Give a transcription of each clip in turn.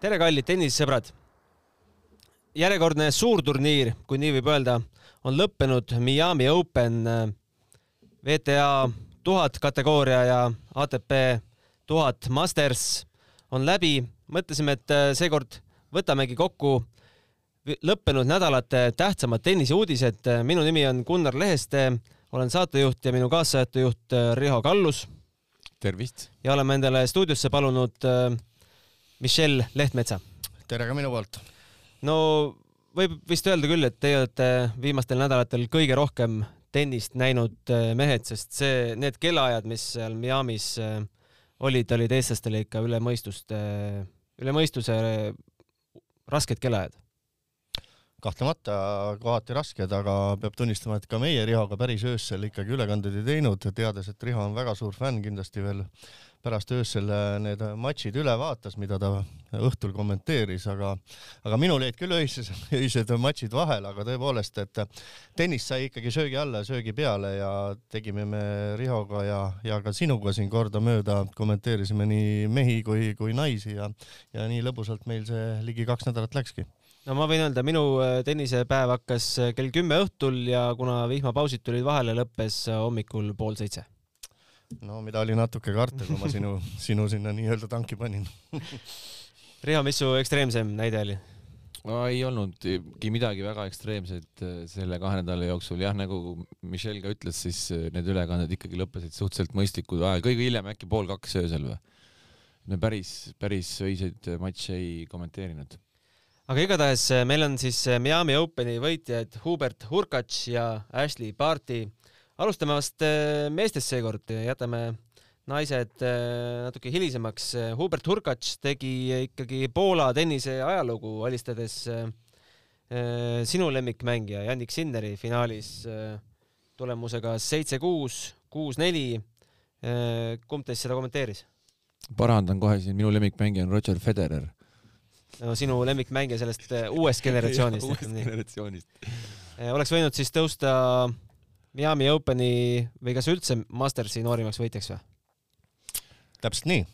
tere, kallid tennisesõbrad! järjekordne suurturniir, kui nii võib öelda, on lõppenud Miami Open WTA tuhat kategooria ja ATP tuhat Masters on läbi. mõtlesime, et seekord võtamegi kokku lõppenud nädalate tähtsamad tennisiuudised. minu nimi on Gunnar Leheste, olen saatejuht ja minu kaassaatejuht Riho Kallus. tervist! ja oleme endale stuudiosse palunud Michelle Lehtmetsa. tere ka minu poolt. no võib vist öelda küll, et teie olete viimastel nädalatel kõige rohkem tennist näinud äh, mehed, sest see, need kellaajad, mis seal Miami's äh, olid, olid eestlastele ikka üle mõistust, äh, üle mõistuse rasked kellaajad kahtlemata kohati rasked, aga peab tunnistama, et ka meie Rihoga päris öösel ikkagi ülekandeid ei teinud, teades, et Riho on väga suur fänn, kindlasti veel pärast öösel need matšid üle vaatas, mida ta õhtul kommenteeris, aga aga minul jäid küll öised, öised matšid vahele, aga tõepoolest, et tennis sai ikkagi söögi alla ja söögi peale ja tegime me Rihoga ja, ja ka sinuga siin kordamööda, kommenteerisime nii mehi kui, kui naisi ja ja nii lõbusalt meil see ligi kaks nädalat läkski no ma võin öelda, minu äh, tennisepäev hakkas äh, kell kümme õhtul ja kuna vihmapausid tulid vahele, lõppes äh, hommikul pool seitse. No mida oli natuke karta, kui ma sinu, sinu sinna nii-öelda tanki panin Riho, mis su ekstreemsem näide oli? no ei olnudki midagi väga ekstreemset selle kahe nädala jooksul, jah, nagu Michelle ka ütles, siis need ülekanded ikkagi lõppesid suhteliselt mõistlikul ajal, kõige hiljem äkki pool kaks öösel või? me päris, päris öiseid matše ei kommenteerinud aga igatahes meil on siis Miami Openi võitjad Hubert Hurkacz ja Ashley Barty. Alustame vast eh, meestest seekord, jätame naised natuke hilisemaks. Hubert Hurkacz tegi ikkagi Poola tennise ajalugu, alistades sinu lemmikmängija Jannik Sinneri finaalis tulemusega seitse-kuus, kuus-neli. kumb teist seda kommenteeris? parandan kohe siin, minu lemmikmängija on Roger Federer no sinu lemmikmängija sellest äh, uuest generatsioonist. uuest generatsioonist. Äh, oleks võinud siis tõusta Miami Openi või kas üldse Mastersi noorimaks võitjaks või? täpselt nii.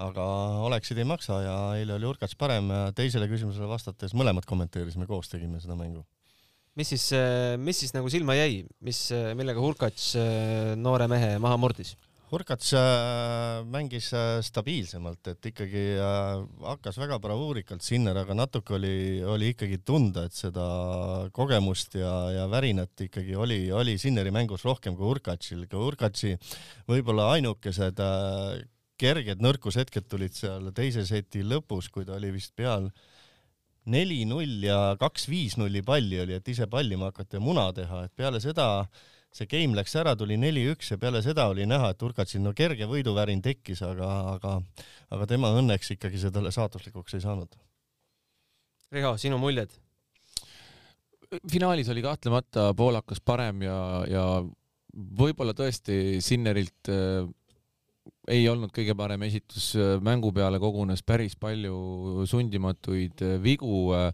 aga oleksid ei maksa ja eile oli Urkats parem ja teisele küsimusele vastates mõlemad kommenteerisime koos, tegime seda mängu. mis siis, mis siis nagu silma jäi, mis, millega Urkats noore mehe maha murdis? Hurkats äh, mängis äh, stabiilsemalt, et ikkagi äh, hakkas väga bravuurikalt Sinner, aga natuke oli, oli ikkagi tunda, et seda kogemust ja, ja värinat ikkagi oli, oli Sinneri mängus rohkem kui Hurkatsil, ka Hurkatsi võib-olla ainukesed kerged nõrkushetked tulid seal teise seti lõpus, kui ta oli vist peal neli-null ja kaks-viis nulli palli oli, et ise pallima hakata ja muna teha, et peale seda äh, see game läks ära, tuli neli-üks ja peale seda oli näha, et Urkatsil no kerge võiduvärin tekkis, aga, aga, aga tema õnneks ikkagi seda saatuslikuks ei saanud. Riho, sinu muljed? finaalis oli kahtlemata poolakas parem ja, ja võib-olla tõesti Sinnerilt äh, ei olnud kõige parem esitus äh, mängu peale, kogunes päris palju sundimatuid äh, vigu äh,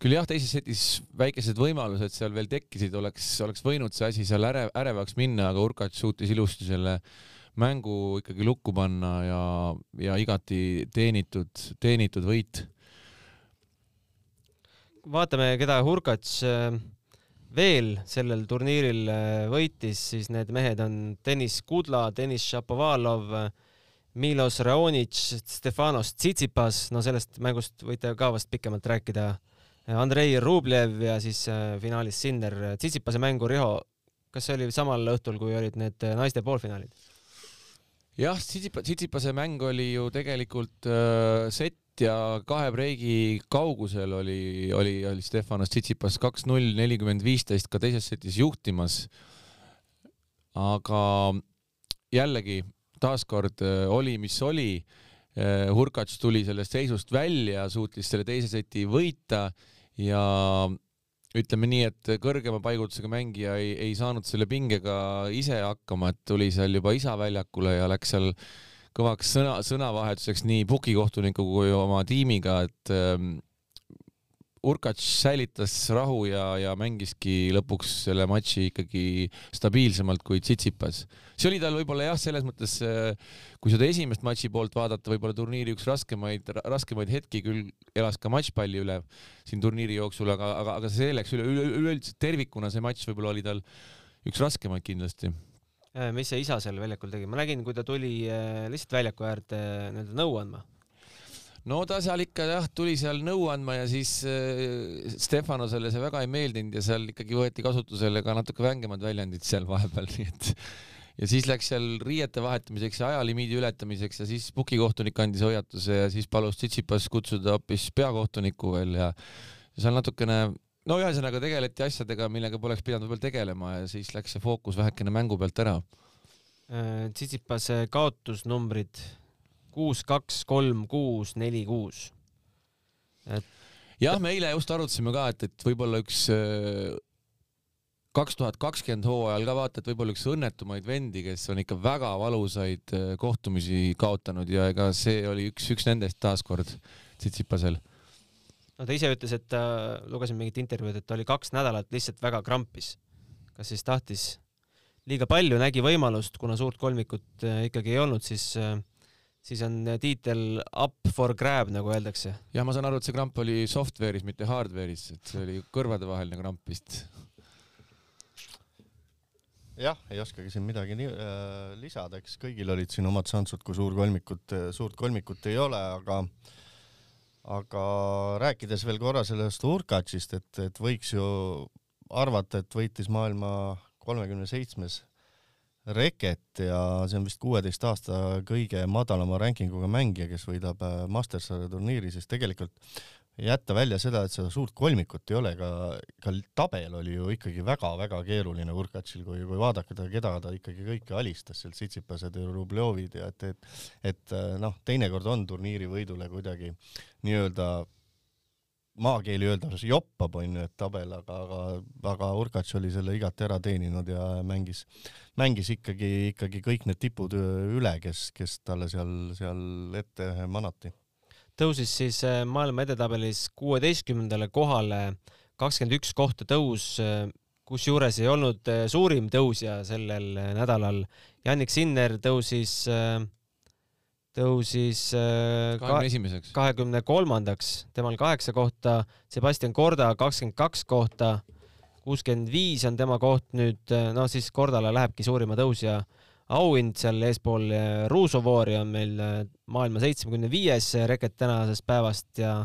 küll jah, teises setis väikesed võimalused seal veel tekkisid, oleks, oleks võinud see asi seal ärev, ärevaks minna, aga Urkats suutis ilusti selle mängu ikkagi lukku panna ja, ja igati teenitud, teenitud võit. vaatame, keda Hurkats äh, veel sellel turniiril äh, võitis, siis need mehed on Deniss Kudla, Deniss Šapovalov, Milos Raonic, Stefanos Tsitsipas, no sellest mängust võite ka vast pikemalt rääkida Andrei Rublev ja siis äh, finaalis Sinner. Tsitsipase mängu, Riho, kas see oli samal õhtul, kui olid need äh, naiste poolfinaalid? jah, Tsitsipa, Tsitsipase mäng oli ju tegelikult äh, sett ja kahe breigi kaugusel oli, oli, oli Stefanos Tsitsipas kaks-null, nelikümmend viisteist ka teises setis juhtimas. aga jällegi taaskord äh, oli, mis oli äh,. Hurkats tuli sellest seisust välja, suutis selle teise seti võita ja ütleme nii, et kõrgema paigutusega mängija ei, ei saanud selle pingega ise hakkama, et tuli seal juba isa väljakule ja läks seal kõvaks sõna, sõnavahetuseks nii pukikohtuniku kui oma tiimiga, et Urkats säilitas rahu ja, ja mängiski lõpuks selle matši ikkagi stabiilsemalt kui Tsitsipas. see oli tal võib-olla jah, selles mõttes, kui seda esimest matši poolt vaadata, võib-olla turniiri üks raskemaid, raskemaid hetki küll elas ka matšpalli üle siin turniiri jooksul, aga, aga, aga selleks üle, üle, üleüldse tervikuna see matš võib-olla oli tal üks raskemaid kindlasti. Mis see isa seal väljakul tegi, ma nägin, kui ta tuli lihtsalt väljaku äärde nii-öelda nõu andma no ta seal ikka jah, tuli seal nõu andma ja siis äh, Stefanosele see väga ei meeldinud ja seal ikkagi võeti kasutusele ka natuke vängemad väljendid seal vahepeal, nii et ja siis läks seal riiete vahetamiseks ja ajalimiidi ületamiseks ja siis pukikohtunik andis hoiatuse ja siis palus Tsitsipas kutsuda hoopis peakohtuniku veel ja, seal natukene no ühesõnaga tegeleti asjadega, millega poleks pidanud võib-olla tegelema ja siis läks see fookus vähekene mängu pealt ära. Äh, Tsitsipase kaotusnumbrid kuus, kaks, kolm, kuus, neli, kuus. et jah, me eile just arutasime ka, et, et võib-olla üks äh, kaks tuhat kakskümmend hooajal ka vaata, et võib-olla üks õnnetumaid vendi, kes on ikka väga valusaid äh, kohtumisi kaotanud ja ega see oli üks, üks nendest taaskord Tsitsipasel. no ta ise ütles, et ta, lugesin mingit intervjuud, et ta oli kaks nädalat lihtsalt väga krampis. kas siis tahtis liiga palju, nägi võimalust, kuna suurt kolmikut äh, ikkagi ei olnud, siis siis on tiitel up for grab, nagu öeldakse. jah, ma saan aru, et see kramp oli software'is, mitte hardware'is, et see oli kõrvadevaheline kramp vist. jah, ei oskagi siin midagi nii, äh, lisada, eks kõigil olid siin omad šansud, kui suurkolmikut, suurt kolmikut ei ole, aga aga rääkides veel korra sellest Urkatsist, et, et võiks ju arvata, et võitis maailma kolmekümne seitsmes Reket ja see on vist kuueteist aasta kõige madalama rankinguga mängija, kes võidab äh, Mastersarja turniiri, siis tegelikult jätta välja seda, et seda suurt kolmikut ei ole, ka, ka tabel oli ju ikkagi väga-väga keeruline Urkatšil, kui, kui vaadata, keda ta ikkagi kõike alistas, seal Sitsipased ja Rublevid ja et, et, et äh, noh, teinekord on turniiri võidule kuidagi nii-öelda maakeeli öeldakse joppab, onju, et tabel, aga, aga, aga Urkats oli selle igati ära teeninud ja mängis, mängis ikkagi, ikkagi kõik need tipud üle, kes, kes talle seal, seal ette manati. tõusis siis äh, maailma edetabelis kuueteistkümnendale kohale, kakskümmend üks kohta tõus, äh, kusjuures ei olnud äh, suurim tõusja sellel nädalal. Jannik Sinner tõusis äh, tõusis äh, kahekümne esimeseks, kahekümne kolmandaks, temal kaheksa kohta, Sebastian Korda kakskümmend kaks kohta, kuuskümmend viis on tema koht nüüd, äh, no siis Kordale lähebki suurima tõusja auhind seal eespool. Äh, Ruusovoori on meil maailma seitsmekümne viies reket tänasest päevast ja,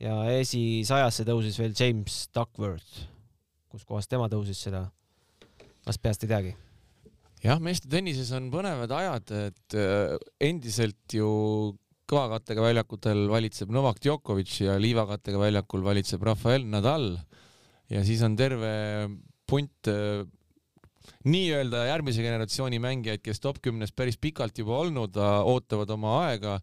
ja esisajasse tõusis veel James Duckworth. kuskohast tema tõusis, seda? Vast peast ei teagi jah, meeste tennises on põnevad ajad, et äh, endiselt ju kõvakattega väljakutel valitseb Novak Djokovic ja liivakattega väljakul valitseb Rafael Nadal. Ja siis on terve punt äh, nii-öelda järgmise generatsiooni mängijaid, kes top kümnes päris pikalt juba olnud, ootavad oma aega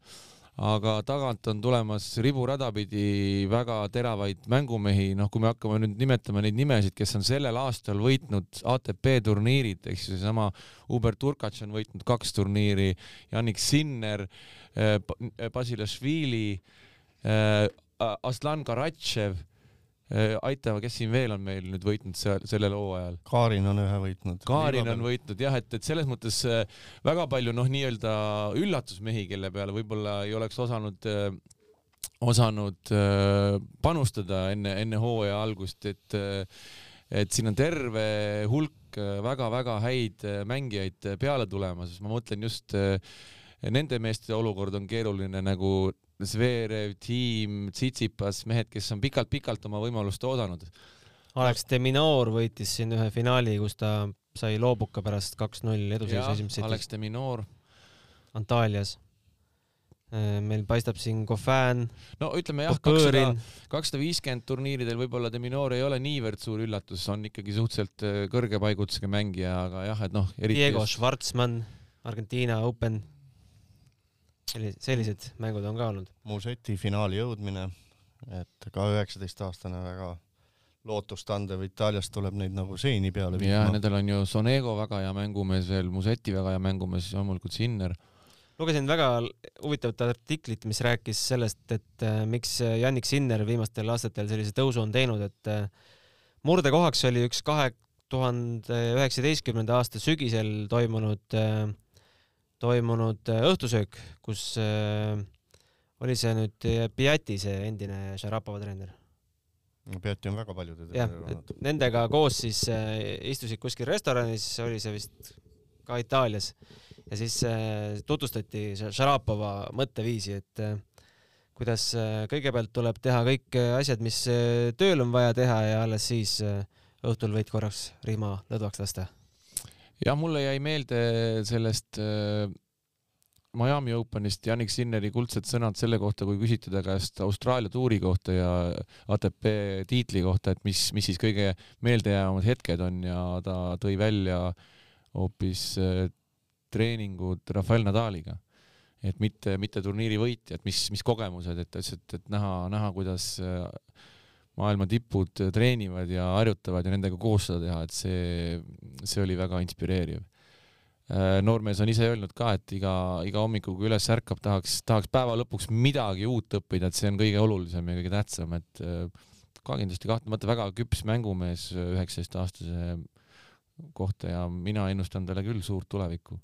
aga tagant on tulemas riburada pidi väga teravaid mängumehi, noh, kui me hakkame nüüd nimetama neid nimesid, kes on sellel aastal võitnud ATP turniirid, eks ju, seesama Hubert Urkats on võitnud kaks turniiri, Jannik Sinner, eh, Basilashvili, eh, Aslan Karatšev Äh, aitama, kes siin veel on meil nüüd võitnud seal sellel hooajal? Kaarin on ühe võitnud. Kaarin on võitnud jah, et, et selles mõttes äh, väga palju noh, nii-öelda üllatusmehi, kelle peale võib-olla ei oleks osanud äh, osanud panustada enne, enne hooaja algust, et et siin on terve hulk väga-väga häid mängijaid peale tulemas, ma mõtlen just nende meeste olukord on keeruline nagu Zverev, Tiim, Tsitsipas, mehed, kes on pikalt-pikalt oma võimalust oodanud. Alex de Minaur võitis siin ühe finaali, kus ta sai loobuka pärast kaks-null eduseisu esimeses setis. Alex de Minaur. Antalyas. Äh, meil paistab siin Kofän. no ütleme jah, kakssada, kakssada viiskümmend turniiridel võib-olla de Minor ei ole niivõrd suur üllatus, on ikkagi suhteliselt äh, kõrge paigutusega mängija, aga jah, et noh. Diego just... Schwartzmann, Argentiina Open sellised mängud on ka olnud. Museti finaali jõudmine, et ka üheksateistaastane väga lootustandev, Itaaliast tuleb neid nagu seeni peale viima. ja nendel on ju Sonego väga hea mängumees veel, Museti väga hea mängumees, loomulikult Sinner. lugesin väga huvitavat artiklit, mis rääkis sellest, et äh, miks Jannik Sinner viimastel aastatel sellise tõusu on teinud, et äh, murdekohaks oli üks kahe tuhande üheksateistkümnenda aasta sügisel toimunud, toimunud õhtusöök, kus oli see nüüd Piati, see endine Šarapova treener. Peati on väga paljude jah, et nendega koos siis äh, istusid kuskil restoranis, oli see vist ka Itaalias. Ja siis äh, tutvustati Šarapova mõtteviisi, et äh, kuidas äh, kõigepealt tuleb teha kõik äh, asjad, mis äh, tööl on vaja teha ja alles siis äh, õhtul võid korraks rihma lõdvaks lasta. Jah, mulle jäi meelde sellest äh, Miami Openist Janik Sinneri kuldsed sõnad selle kohta, kui küsiti ta käest Austraalia tuuri kohta ja ATP tiitli kohta, et mis, mis siis kõige meeldejäävamad hetked on ja ta tõi välja hoopis äh, treeningud Rafael Nadaliga. et mitte, mitte turniiri võitja, et mis, mis kogemused, et ta ütles, et, et näha, näha, kuidas äh, maailma tipud treenivad ja harjutavad ja nendega koos seda teha, et see, see oli väga inspireeriv Äh, noormees on ise öelnud ka, et iga, iga hommiku, kui üles ärkab, tahaks, tahaks päeva lõpuks midagi uut õppida, et see on kõige olulisem ja kõige tähtsam, et äh, ka kindlasti kahtlemata väga küps mängumees üheksateistaastase kohta ja mina ennustan talle küll suurt tulevikku.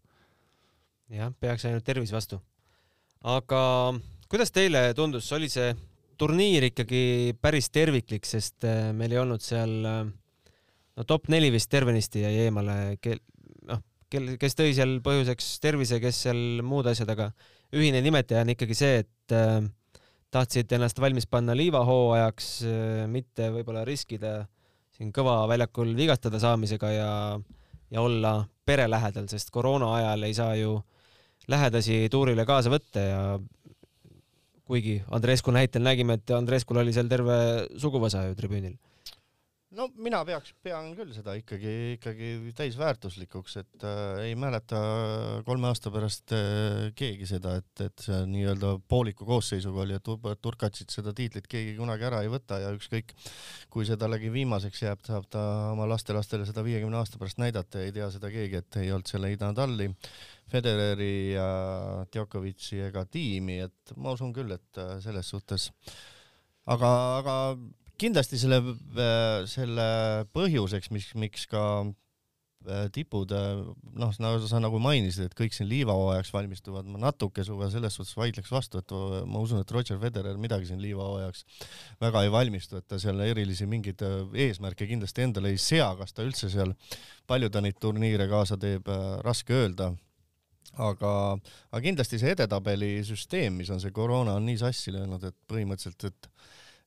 jah, peaks ainult tervis vastu. aga kuidas teile tundus, oli see turniir ikkagi päris terviklik, sest äh, meil ei olnud seal no top neli vist tervenisti jäi eemale, kel, kes tõi seal põhjuseks tervise, kes seal muud asjad, aga ühine nimetaja on ikkagi see, et äh, tahtsid ennast valmis panna liivahooajaks äh,, mitte võib-olla riskida siin kõva väljakul vigastada saamisega ja, ja olla pere lähedal, sest koroona ajal ei saa ju lähedasi tuurile kaasa võtta ja kuigi Andrescu näitel nägime, et Andreskul oli seal terve suguvõsa ju tribüünil. No mina peaks, pean küll seda ikkagi, ikkagi täisväärtuslikuks, et äh, ei mäleta kolme aasta pärast äh, keegi seda, et, et see nii-öelda pooliku koosseisuga oli, et Turkatsit seda tiitlit keegi kunagi ära ei võta ja ükskõik, kui see tallegi viimaseks jääb, saab ta oma lastelastele seda viiekümne aasta pärast näidata ja ei tea seda keegi, et ei olnud seal ei Nadali, Federeri ja Djokovic'i ega tiimi, et ma usun küll, et äh, selles suhtes. Aga, aga kindlasti selle, äh, selle põhjuseks, mis, miks ka äh, tipud, noh, sa nagu mainisid, et kõik siin liivahooajaks valmistuvad, ma natuke sinuga selles suhtes vaidleks vastu, et ma usun, et Roger Federer midagi siin liivahooajaks väga ei valmistu, et ta seal erilisi mingeid eesmärke kindlasti endale ei sea, kas ta üldse seal, palju ta neid turniire kaasa teeb, raske öelda aga, aga kindlasti see edetabeli süsteem, mis on see koroona on nii sassi löönud, et põhimõtteliselt, et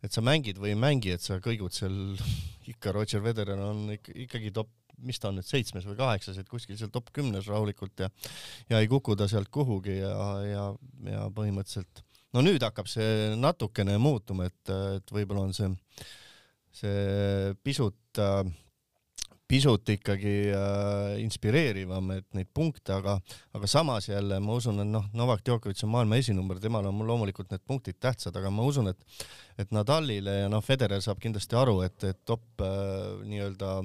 et sa mängid või ei mängi, et sa kõigud seal ikka Roger Federer on ikka, ikkagi top, mis ta on nüüd seitsmes või kaheksas, et kuskil seal top kümnes rahulikult ja ja ei kuku ta sealt kuhugi ja, ja, ja põhimõtteliselt no nüüd hakkab see natukene muutuma, et, et võib-olla on see, see pisut äh, pisut ikkagi äh, inspireerivam, et neid punkte, aga, aga samas jälle ma usun, et noh, Novak Djokovic on maailma esinumber, temal on mul loomulikult need punktid tähtsad, aga ma usun, et et Nadalile ja noh, Federer saab kindlasti aru, et, et top äh, nii-öelda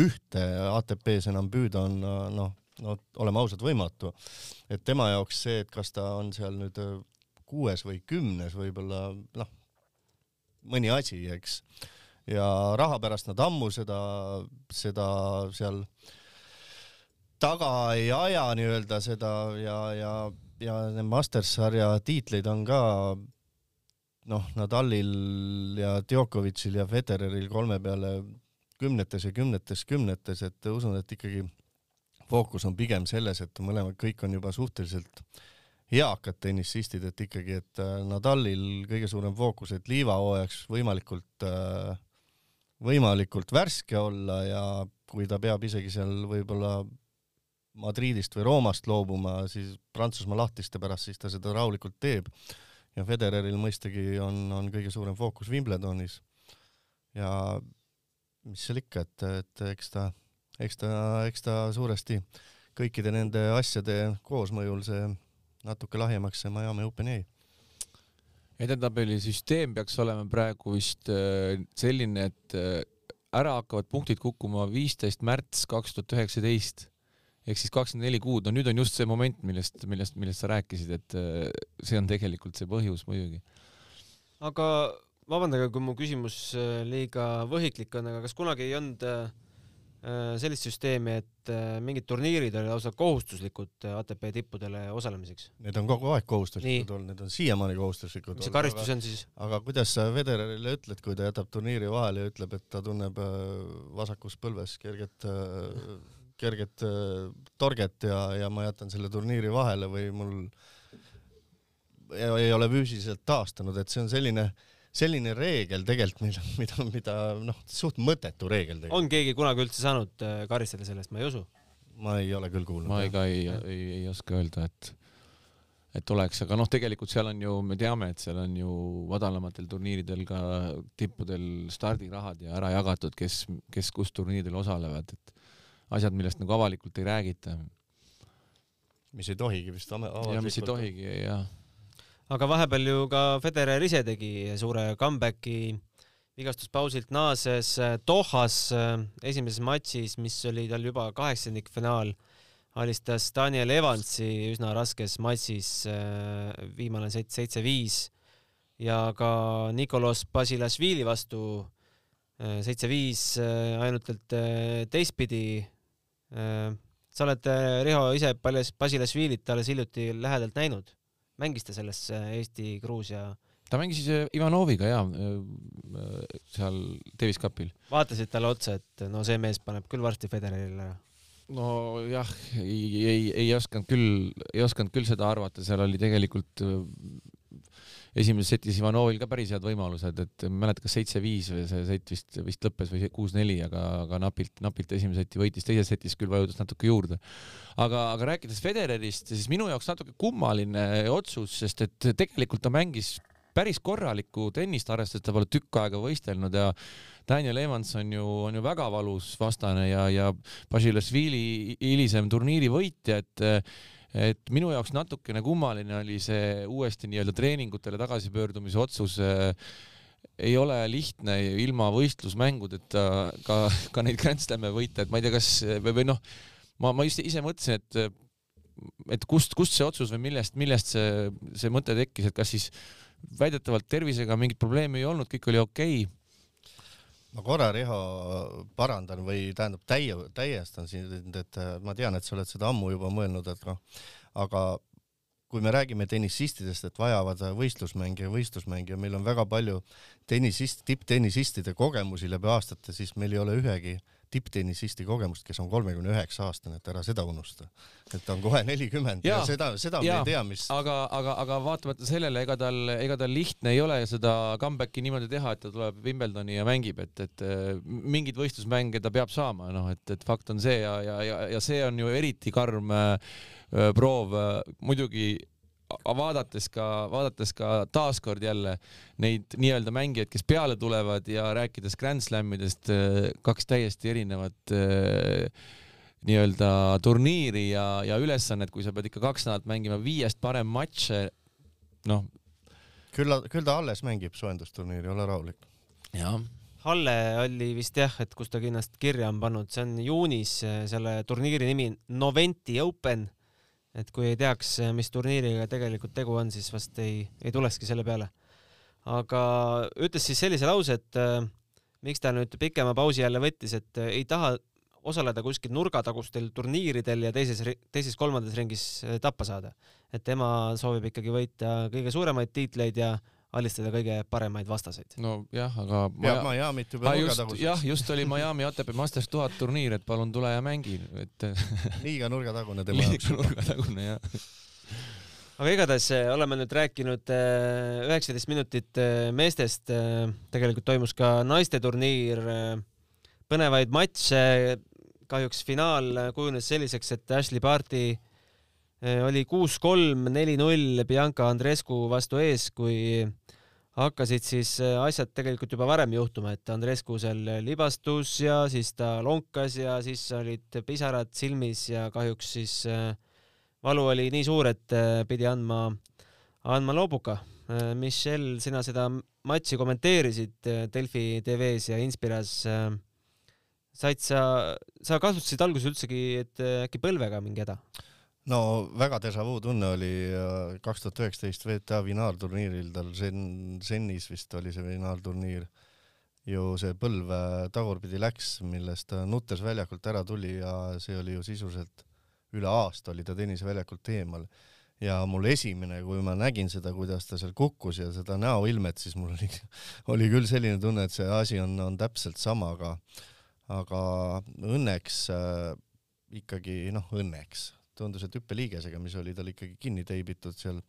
ühte ATP-s enam püüda on noh, no oleme ausad, võimatu. et tema jaoks see, et kas ta on seal nüüd äh, kuues või kümnes võib-olla noh, mõni asi, eks ja raha pärast nad ammu seda, seda seal taga ei aja nii-öelda seda ja, ja, ja need Masters sarja tiitleid on ka noh, Nadalil ja Djokovicil ja Federeril kolme peale kümnetes ja kümnetes, kümnetes, et usun, et ikkagi fookus on pigem selles, et mõlemad kõik on juba suhteliselt eakad tennisistid, et ikkagi, et äh, Nadalil kõige suurem fookus, et liivahooajaks võimalikult äh, võimalikult värske olla ja kui ta peab isegi seal võib-olla Madridist või Roomast loobuma, siis Prantsusmaa lahtiste pärast, siis ta seda rahulikult teeb. ja Federeril mõistagi on, on kõige suurem fookus Wimbledonis. ja mis seal ikka, et, et eks ta, eks ta, eks ta suuresti kõikide nende asjade koosmõjul see natuke lahjemaks see Miami Open jäi edetabeli süsteem peaks olema praegu vist äh, selline, et äh, ära hakkavad punktid kukkuma viisteist märts kaks tuhat üheksateist. ehk siis kakskümmend neli kuud, no nüüd on just see moment, millest, millest, millest sa rääkisid, et äh, see on tegelikult see põhjus muidugi. aga vabandage, kui mu küsimus liiga võhiklik on, aga kas kunagi ei olnud Äh, sellist süsteemi, et äh, mingid turniirid olid lausa kohustuslikud äh, ATP tippudele osalemiseks. Need on kogu aeg kohustuslikud olnud, need on siiamaani kohustuslikud. mis see karistus on siis? aga kuidas sa Federerile ütled, kui ta jätab turniiri vahele ja ütleb, et ta tunneb vasakus põlves kerget, kerget torget ja, ja ma jätan selle turniiri vahele või mul ei ole füüsiliselt taastunud, et see on selline äh, selline reegel tegelikult, mida, mida, mida noh, suht mõttetu reegel tegelikult. on keegi kunagi üldse saanud äh, karistada selle eest, ma ei usu. ma ei ole küll kuulnud. ma ei, ka ei, ei, ei oska öelda, et, et oleks, aga noh, tegelikult seal on ju, me teame, et seal on ju madalamatel turniiridel ka tippudel stardirahad ja ära jagatud, kes, kes kus turniiridel osalevad, et asjad, millest nagu avalikult ei räägita. mis ei tohigi vist avalikult. ja mis ei tohigi, jah aga vahepeal ju ka Federer ise tegi suure comeback'i vigastuspausilt naases äh, Dohas äh, esimeses matšis, mis oli tal juba kaheksandikfinaal, alistas Daniel Evansi üsna raskes matšis, äh, viimane sett seitse-viis ja ka Nikolos Basilashvili vastu seitse-viis ainult teistpidi. sa oled, Riho, ise Basilashvilit alles hiljuti lähedalt näinud mängis ta selles Eesti-Gruusia? ta mängis äh, Ivanoviga ja äh, äh, seal Davis Cupil. vaatasid talle otsa, et no see mees paneb küll varsti Federerile ära? nojah, ei, ei, ei osanud küll, ei osanud küll seda arvata, seal oli tegelikult esimeses setis Ivanovil ka päris head võimalused, et ma ei mäleta, kas seitse-viis või see sett vist, vist lõppes või kuus-neli, aga, aga napilt, napilt esimese seti võitis, teises setis küll vajutas natuke juurde. aga, aga rääkides Federerist, siis minu jaoks natuke kummaline otsus, sest et tegelikult ta mängis päris korralikku tennist, arvestades ta pole tükk aega võistelnud ja Daniel Evans on ju, on ju väga valus vastane ja, ja Basilashvili hilisem turniiri võitja, et et minu jaoks natukene kummaline oli see uuesti nii-öelda treeningutele tagasipöördumise otsus ei ole lihtne ilma võistlusmängudeta ka, ka neid Grand Slam'e võita, et ma ei tea, kas või, või noh, ma, ma just ise mõtlesin, et et kust, kust see otsus või millest, millest see, see mõte tekkis, et kas siis väidetavalt tervisega mingit probleemi ei olnud, kõik oli okei okay ma korra, Riho, parandan või tähendab täie, täiestan sind, et ma tean, et sa oled seda ammu juba mõelnud, et noh, aga kui me räägime tennisistidest, et vajavad võistlusmänge ja võistlusmänge ja meil on väga palju tennisist, tipptennisistide kogemusi läbi aastate, siis meil ei ole ühegi äh, tipptennisisti kogemust, kes on kolmekümne üheksa aastane, et ära seda unusta. et ta on kohe nelikümmend ja, ja seda, seda ja, me ei tea, mis. aga, aga, aga vaatamata sellele, ega tal, ega tal lihtne ei ole seda comeback'i niimoodi teha, et ta tuleb Wimbledoni ja mängib, et, et mingeid võistlusmänge ta peab saama, noh, et, et fakt on see ja, ja, ja, ja see on ju eriti karm äh, proov äh, muidugi vaadates ka, vaadates ka taaskord jälle neid nii-öelda mängijaid, kes peale tulevad ja rääkides Grand Slamidest, äh, kaks täiesti erinevat äh, nii-öelda turniiri ja, ja ülesannet, kui sa pead ikka kaks nädalat mängima viiest parem matše, noh. küll, küll ta alles mängib soojendusturniiri, ole rahulik. jah Halle oli vist jah, et kus ta ennast kirja on pannud, see on juunis selle turniiri nimi Noventi Open et kui ei teaks, mis turniiriga tegelikult tegu on, siis vast ei, ei tulekski selle peale. aga ütles siis sellise lause, et äh, miks ta nüüd pikema pausi jälle võttis, et äh, ei taha osaleda kuskil nurgatagustel turniiridel ja teises, teises-kolmandas ringis äh, tappa saada. et tema soovib ikkagi võita kõige suuremaid tiitleid ja alistada kõige paremaid vastaseid. nojah, aga peab Miami't juba nurgataguseks. jah, just oli Miami ATP Masters tuhat turniir, et palun tule ja mängi, et liiga nurgatagune tema jaoks. liiga nurgatagune, jah aga igatahes äh, oleme nüüd rääkinud äh, üheksateist minutit äh, meestest, tegelikult toimus ka naiste turniir, põnevaid matše, kahjuks finaal kujunes selliseks, et Ashley Barti oli kuus-kolm, neli-null Bianca Andrescu vastu ees, kui hakkasid siis äh, asjad tegelikult juba varem juhtuma, et Andrescu seal libastus ja siis ta lonkas ja siis olid pisarad silmis ja kahjuks siis äh, valu oli nii suur, et pidi andma, andma loobuka. Michelle, sina seda matši kommenteerisid Delfi tv-s ja Inspiras. said sa, sa kasutasid alguses üldsegi, et äkki põlvega mingi häda? No väga déjà vu tunne oli kaks tuhat üheksateist WTA finaalturniiril, tal Zen, Zenis vist oli see finaalturniir, ju see põlv tagurpidi läks, millest ta nuttes väljakult ära tuli ja see oli ju sisuliselt üle aasta oli ta tenniseväljakult eemal. Ja mul esimene, kui ma nägin seda, kuidas ta seal kukkus ja seda näoilmet, siis mul oli, oli küll selline tunne, et see asi on, on täpselt sama, aga, aga õnneks äh, ikkagi noh, õnneks tundus, et hüppeliigesega, mis oli tal ikkagi kinni teibitud seal,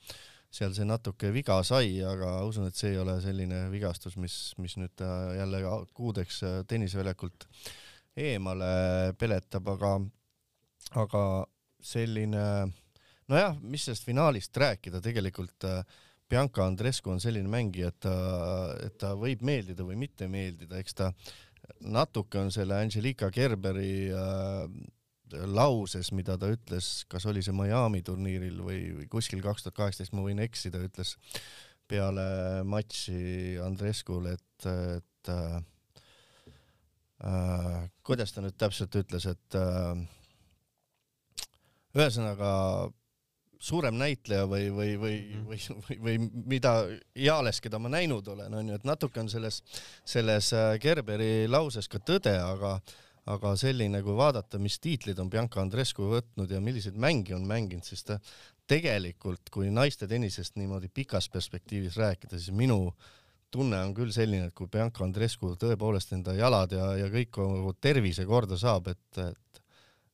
seal see natuke viga sai, aga usun, et see ei ole selline vigastus, mis, mis nüüd ta jälle kuudeks tenniseväljakult eemale peletab, aga, aga selline nojah, mis sellest finaalist rääkida, tegelikult äh, Bianca Andrescu on selline mängija, et ta, et ta võib meeldida või mitte meeldida, eks ta natuke on selle Angelika Gerberi äh, lauses, mida ta ütles, kas oli see Miami turniiril või, või kuskil kaks tuhat kaheksateist, ma võin eksida, ütles peale matši Andreskule, et, et äh, äh, kuidas ta nüüd täpselt ütles, et äh, ühesõnaga suurem näitleja või, või, või, mhm. või, või, või mida eales, keda ma näinud olen, on ju, et natuke on selles, selles äh, Gerberi lauses ka tõde, aga aga selline, kui vaadata, mis tiitlid on Bianca Andrescu võtnud ja milliseid mänge on mänginud, siis ta tegelikult, kui naiste tennisest niimoodi pikas perspektiivis rääkida, siis minu tunne on küll selline, et kui Bianca Andrescu tõepoolest enda jalad ja, ja kõik tervise korda saab, et, et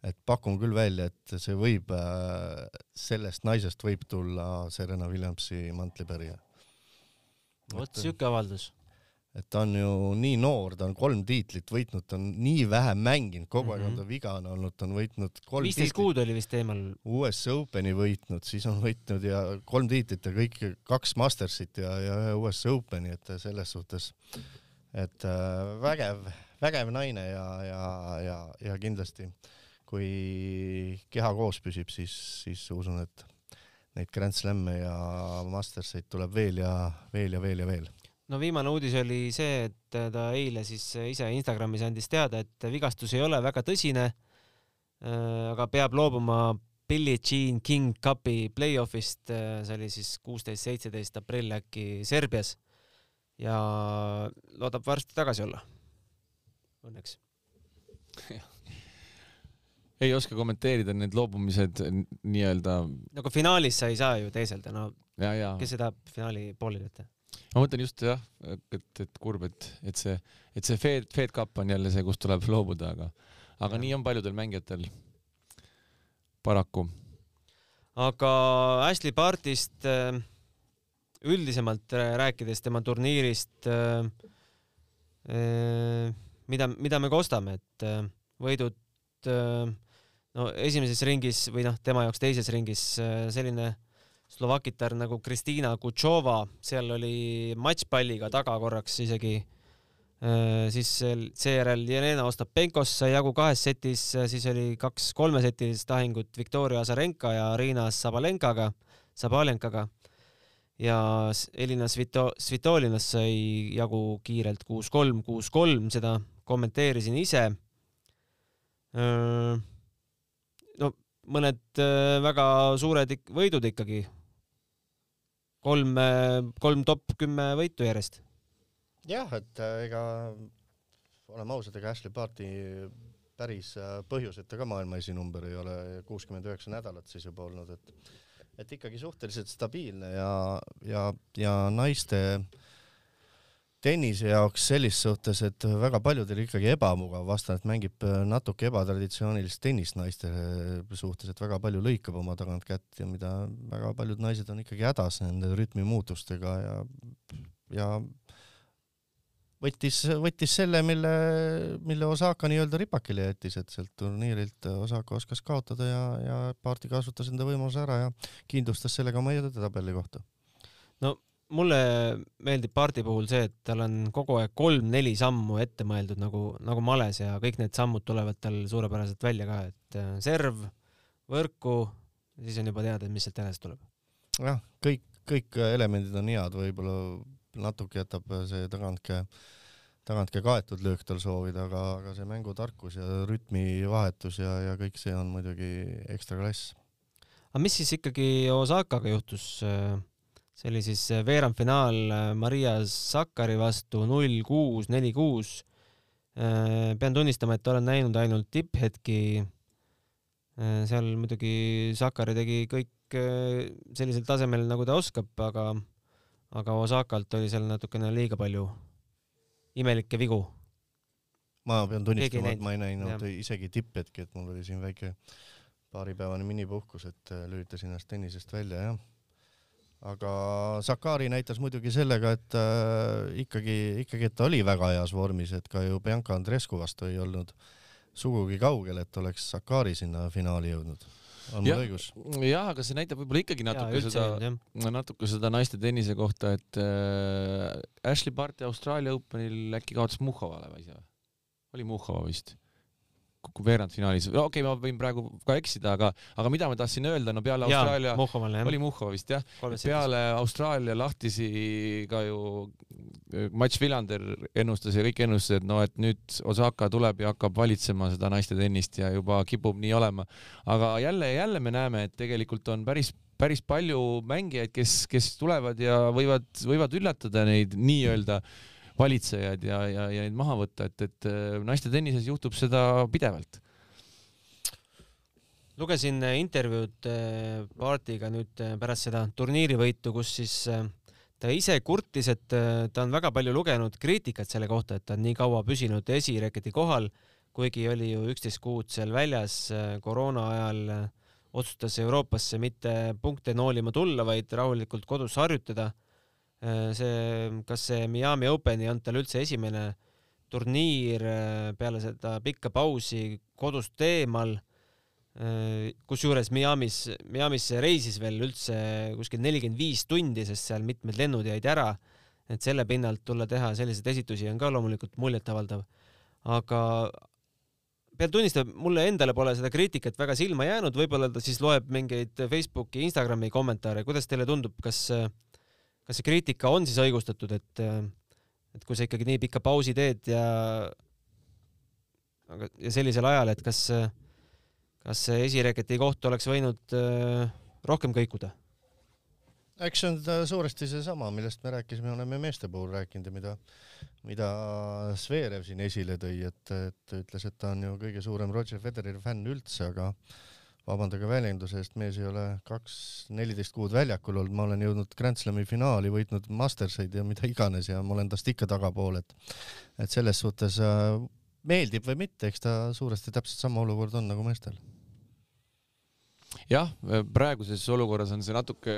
et pakun küll välja, et see võib, äh, sellest naisest võib tulla Serena Williamsi mantlipärija. vot siuke avaldus. Et ta on ju nii noor, ta on kolm tiitlit võitnud, ta on nii vähe mänginud, kogu aeg mm -hmm. on ta vigane olnud, ta on võitnud kolm viisteist kuud oli vist eemal. US Openi võitnud, siis on võitnud ja kolm tiitlit ja kõik kaks Mastersit ja, ja ühe US Openi, et selles suhtes, et äh, vägev, vägev naine ja, ja, ja, ja kindlasti kui keha koos püsib, siis, siis usun, et neid Grand Slam'e ja Masterseid tuleb veel ja veel ja veel ja veel. No viimane uudis oli see, et ta eile siis ise Instagramis andis teada, et vigastus ei ole väga tõsine, äh, aga peab loobuma Billie Jean King Cupi play-off'ist, äh, see oli siis kuusteist, seitseteist aprill äkki Serbias ja loodab varsti tagasi olla. Õnneks ei oska kommenteerida need loobumised nii-öelda. nagu finaalis sa ei saa ju teeselda, no ja, ja. kes seda finaali pooleli võtta? Ma mõtlen just jah, et, et kurb, et, et see, et see Fed, Fed Cup on jälle see, kust tuleb loobuda, aga, aga ja. nii on paljudel mängijatel paraku. aga Ashley Bartist äh, üldisemalt rääkides tema turniirist, äh, äh, mida, mida me kostame, et võidud no esimeses ringis või noh, tema jaoks teises ringis äh, selline Slovakitar nagu Kristina Kutšova, seal oli matšpalliga taga korraks isegi. Äh, siis seejärel Jelena Ostapenkos sai jagu kahes setis, äh, siis oli kaks kolmesetilist lahingut Viktoria Azarenka ja Riina Sabalenkaga, Sabalenkaga ja Elina Svito-, Svitolinas sai jagu kiirelt kuus-kolm, kuus-kolm, seda kommenteerisin ise no mõned äh, väga suured võidud ikkagi. Kolm, äh, kolm top kümme võitu järjest. jah, et äh, ega oleme ausad, ega Ashley Barti päris põhjuseta ka maailma esinumber ei ole kuuskümmend üheksa nädalat siis juba olnud, et et ikkagi suhteliselt stabiilne ja, ja, ja naiste äh, tennise jaoks selles suhtes, et väga paljudel ikkagi ebamugav vastane, et mängib äh, natuke ebatraditsioonilist tennist naiste äh, suhtes, et väga palju lõikab oma tagant kätt ja mida väga paljud naised on ikkagi hädas nende rütmimuutustega ja, ja võttis, võttis selle, mille, mille Osaka nii-öelda ripakile jättis, et sealt turniirilt Osaka oskas kaotada ja, ja Paarti kasutas enda võimaluse ära ja kindlustas sellega oma edetabeli kohta. no mulle meeldib Pardi puhul see, et tal on kogu aeg kolm-neli sammu ette mõeldud nagu, nagu males ja kõik need sammud tulevad tal suurepäraselt välja ka, et äh, serv, võrku, siis on juba teada, mis sealt edasi tuleb. jah, kõik, kõik elemendid on head, võib-olla natuke jätab see tagantkäe tagant ka kaetud löök tal soovida, aga, aga see mängutarkus ja rütmivahetus ja, ja kõik see on muidugi ekstra klass. aga mis siis ikkagi Osakaga juhtus? See oli siis veerandfinaal Maria Sakkari vastu null kuus, neli kuus. pean tunnistama, et olen näinud ainult tipphetki. seal muidugi Sakkari tegi kõik sellisel tasemel, nagu ta oskab, aga, aga Osakalt oli seal natukene liiga palju imelikke vigu. ma pean tunnistama, et ma ei näinud ja. isegi tipphetki, et mul oli siin väike paaripäevane minipuhkus, et äh, lülitasin ennast tennisest välja, jah. Aga Sakari näitas muidugi sellega, et äh, ikkagi, ikkagi, et ta oli väga heas vormis, et ka ju Bianca Andrescu vastu ei olnud sugugi kaugel, et oleks Sakari sinna finaali jõudnud on mul õigus? jah, aga see näitab võib-olla ikkagi natuke ja, seda, natuke seda naiste tennise kohta, et äh, Ashley Barti Austraalia Openil äkki kaotas Muhovale või ise või? oli Muhova vist veerandfinaalis, no okei okay,, ma võin praegu ka eksida, aga, aga mida ma tahtsin öelda, no peale ja, Austraalia, oli Muhhova vist jah, peale Austraalia lahtisi ka ju äh, Mats Villander ennustas ja kõik ennustasid, no et nüüd Osaka tuleb ja hakkab valitsema seda naiste tennist ja juba kipub nii olema. aga jälle ja jälle me näeme, et tegelikult on päris päris palju mängijaid, kes, kes tulevad ja võivad, võivad üllatada neid nii-öelda äh, valitsejaid ja, ja, ja neid maha võtta, et, et äh, naiste tennises juhtub seda pidevalt. lugesin äh, intervjuud Paartiga äh, nüüd pärast seda turniirivõitu, kus siis ta ise kurtis, et ta on väga palju lugenud kriitikat selle kohta, et ta on nii kaua püsinud esireketi kohal, kuigi oli ju üksteist kuud seal väljas koroona ajal, otsustas Euroopasse mitte punkte noolima tulla, vaid rahulikult kodus harjutada see, kas see Miami Open ei olnud tal üldse esimene turniir äh, peale seda pikka pausi kodust eemal, äh, kusjuures Miamis, Miamisse reisis veel üldse kuskil nelikümmend viis tundi, sest seal mitmed lennud jäid ära, et selle pinnalt tulla teha selliseid esitusi on ka loomulikult muljetavaldav, aga pean tunnistama, mulle endale pole seda kriitikat väga silma jäänud, võib-olla ta siis loeb mingeid Facebooki, Instagrami kommentaare, kuidas teile tundub, kas äh, kas see kriitika on siis õigustatud, et, et kui sa ikkagi nii pika pausi teed ja, aga, ja sellisel ajal, et kas, kas see esireketi koht oleks võinud äh, rohkem kõikuda? eks see on suuresti seesama, millest me rääkisime, oleme meeste puhul rääkinud ja mida, mida Zverev siin esile tõi, et, et ütles, et ta on ju kõige suurem Roger Federeri fänn üldse, aga vabandage väljenduse eest, mees ei ole kaks, neliteist kuud väljakul olnud, ma olen jõudnud Grand Slami finaali, võitnud Masterseid ja mida iganes ja ma olen tast ikka tagapool, et et selles suhtes äh, meeldib või mitte, eks ta suuresti täpselt sama olukord on nagu meestel. jah, praeguses olukorras on see natuke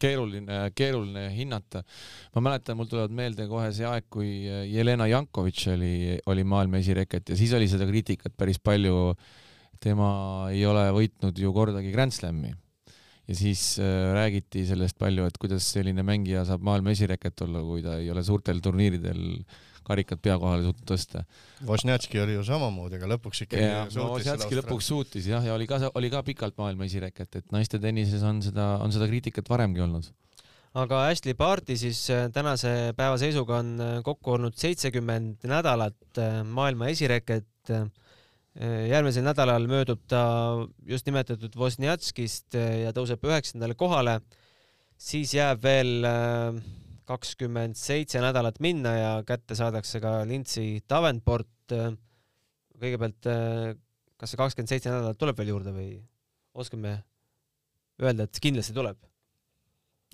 keeruline, keeruline hinnata. ma mäletan, mul tulevad meelde kohe see aeg, kui Jelena Jankovitš oli, oli maailma esireket ja siis oli seda kriitikat päris palju äh, tema ei ole võitnud ju kordagi Grand Slami ja siis äh, räägiti sellest palju, et kuidas selline mängija saab maailma esireket olla, kui ta ei ole suurtel turniiridel karikat pea kohale suutnud tõsta. Wozniacki oli ju samamoodi, aga lõpuks ikkagi ja, suutis Wozniacki lõpuks suutis jah, ja oli ka, oli ka pikalt maailma esireket, et naiste tennises on seda, on seda kriitikat varemgi olnud aga Ashley Barti siis äh, tänase päeva seisuga on äh, kokku olnud seitsekümmend nädalat maailma esireket järgmisel nädalal möödub ta just nimetatud Wozniackist äh, ja tõuseb üheksandale kohale. siis jääb veel äh, kakskümmend seitse nädalat minna ja kätte saadakse ka Lindsey Davenport. kõigepealt, kas see kakskümmend seitse nädalat tuleb veel juurde või oskame öelda, et kindlasti tuleb?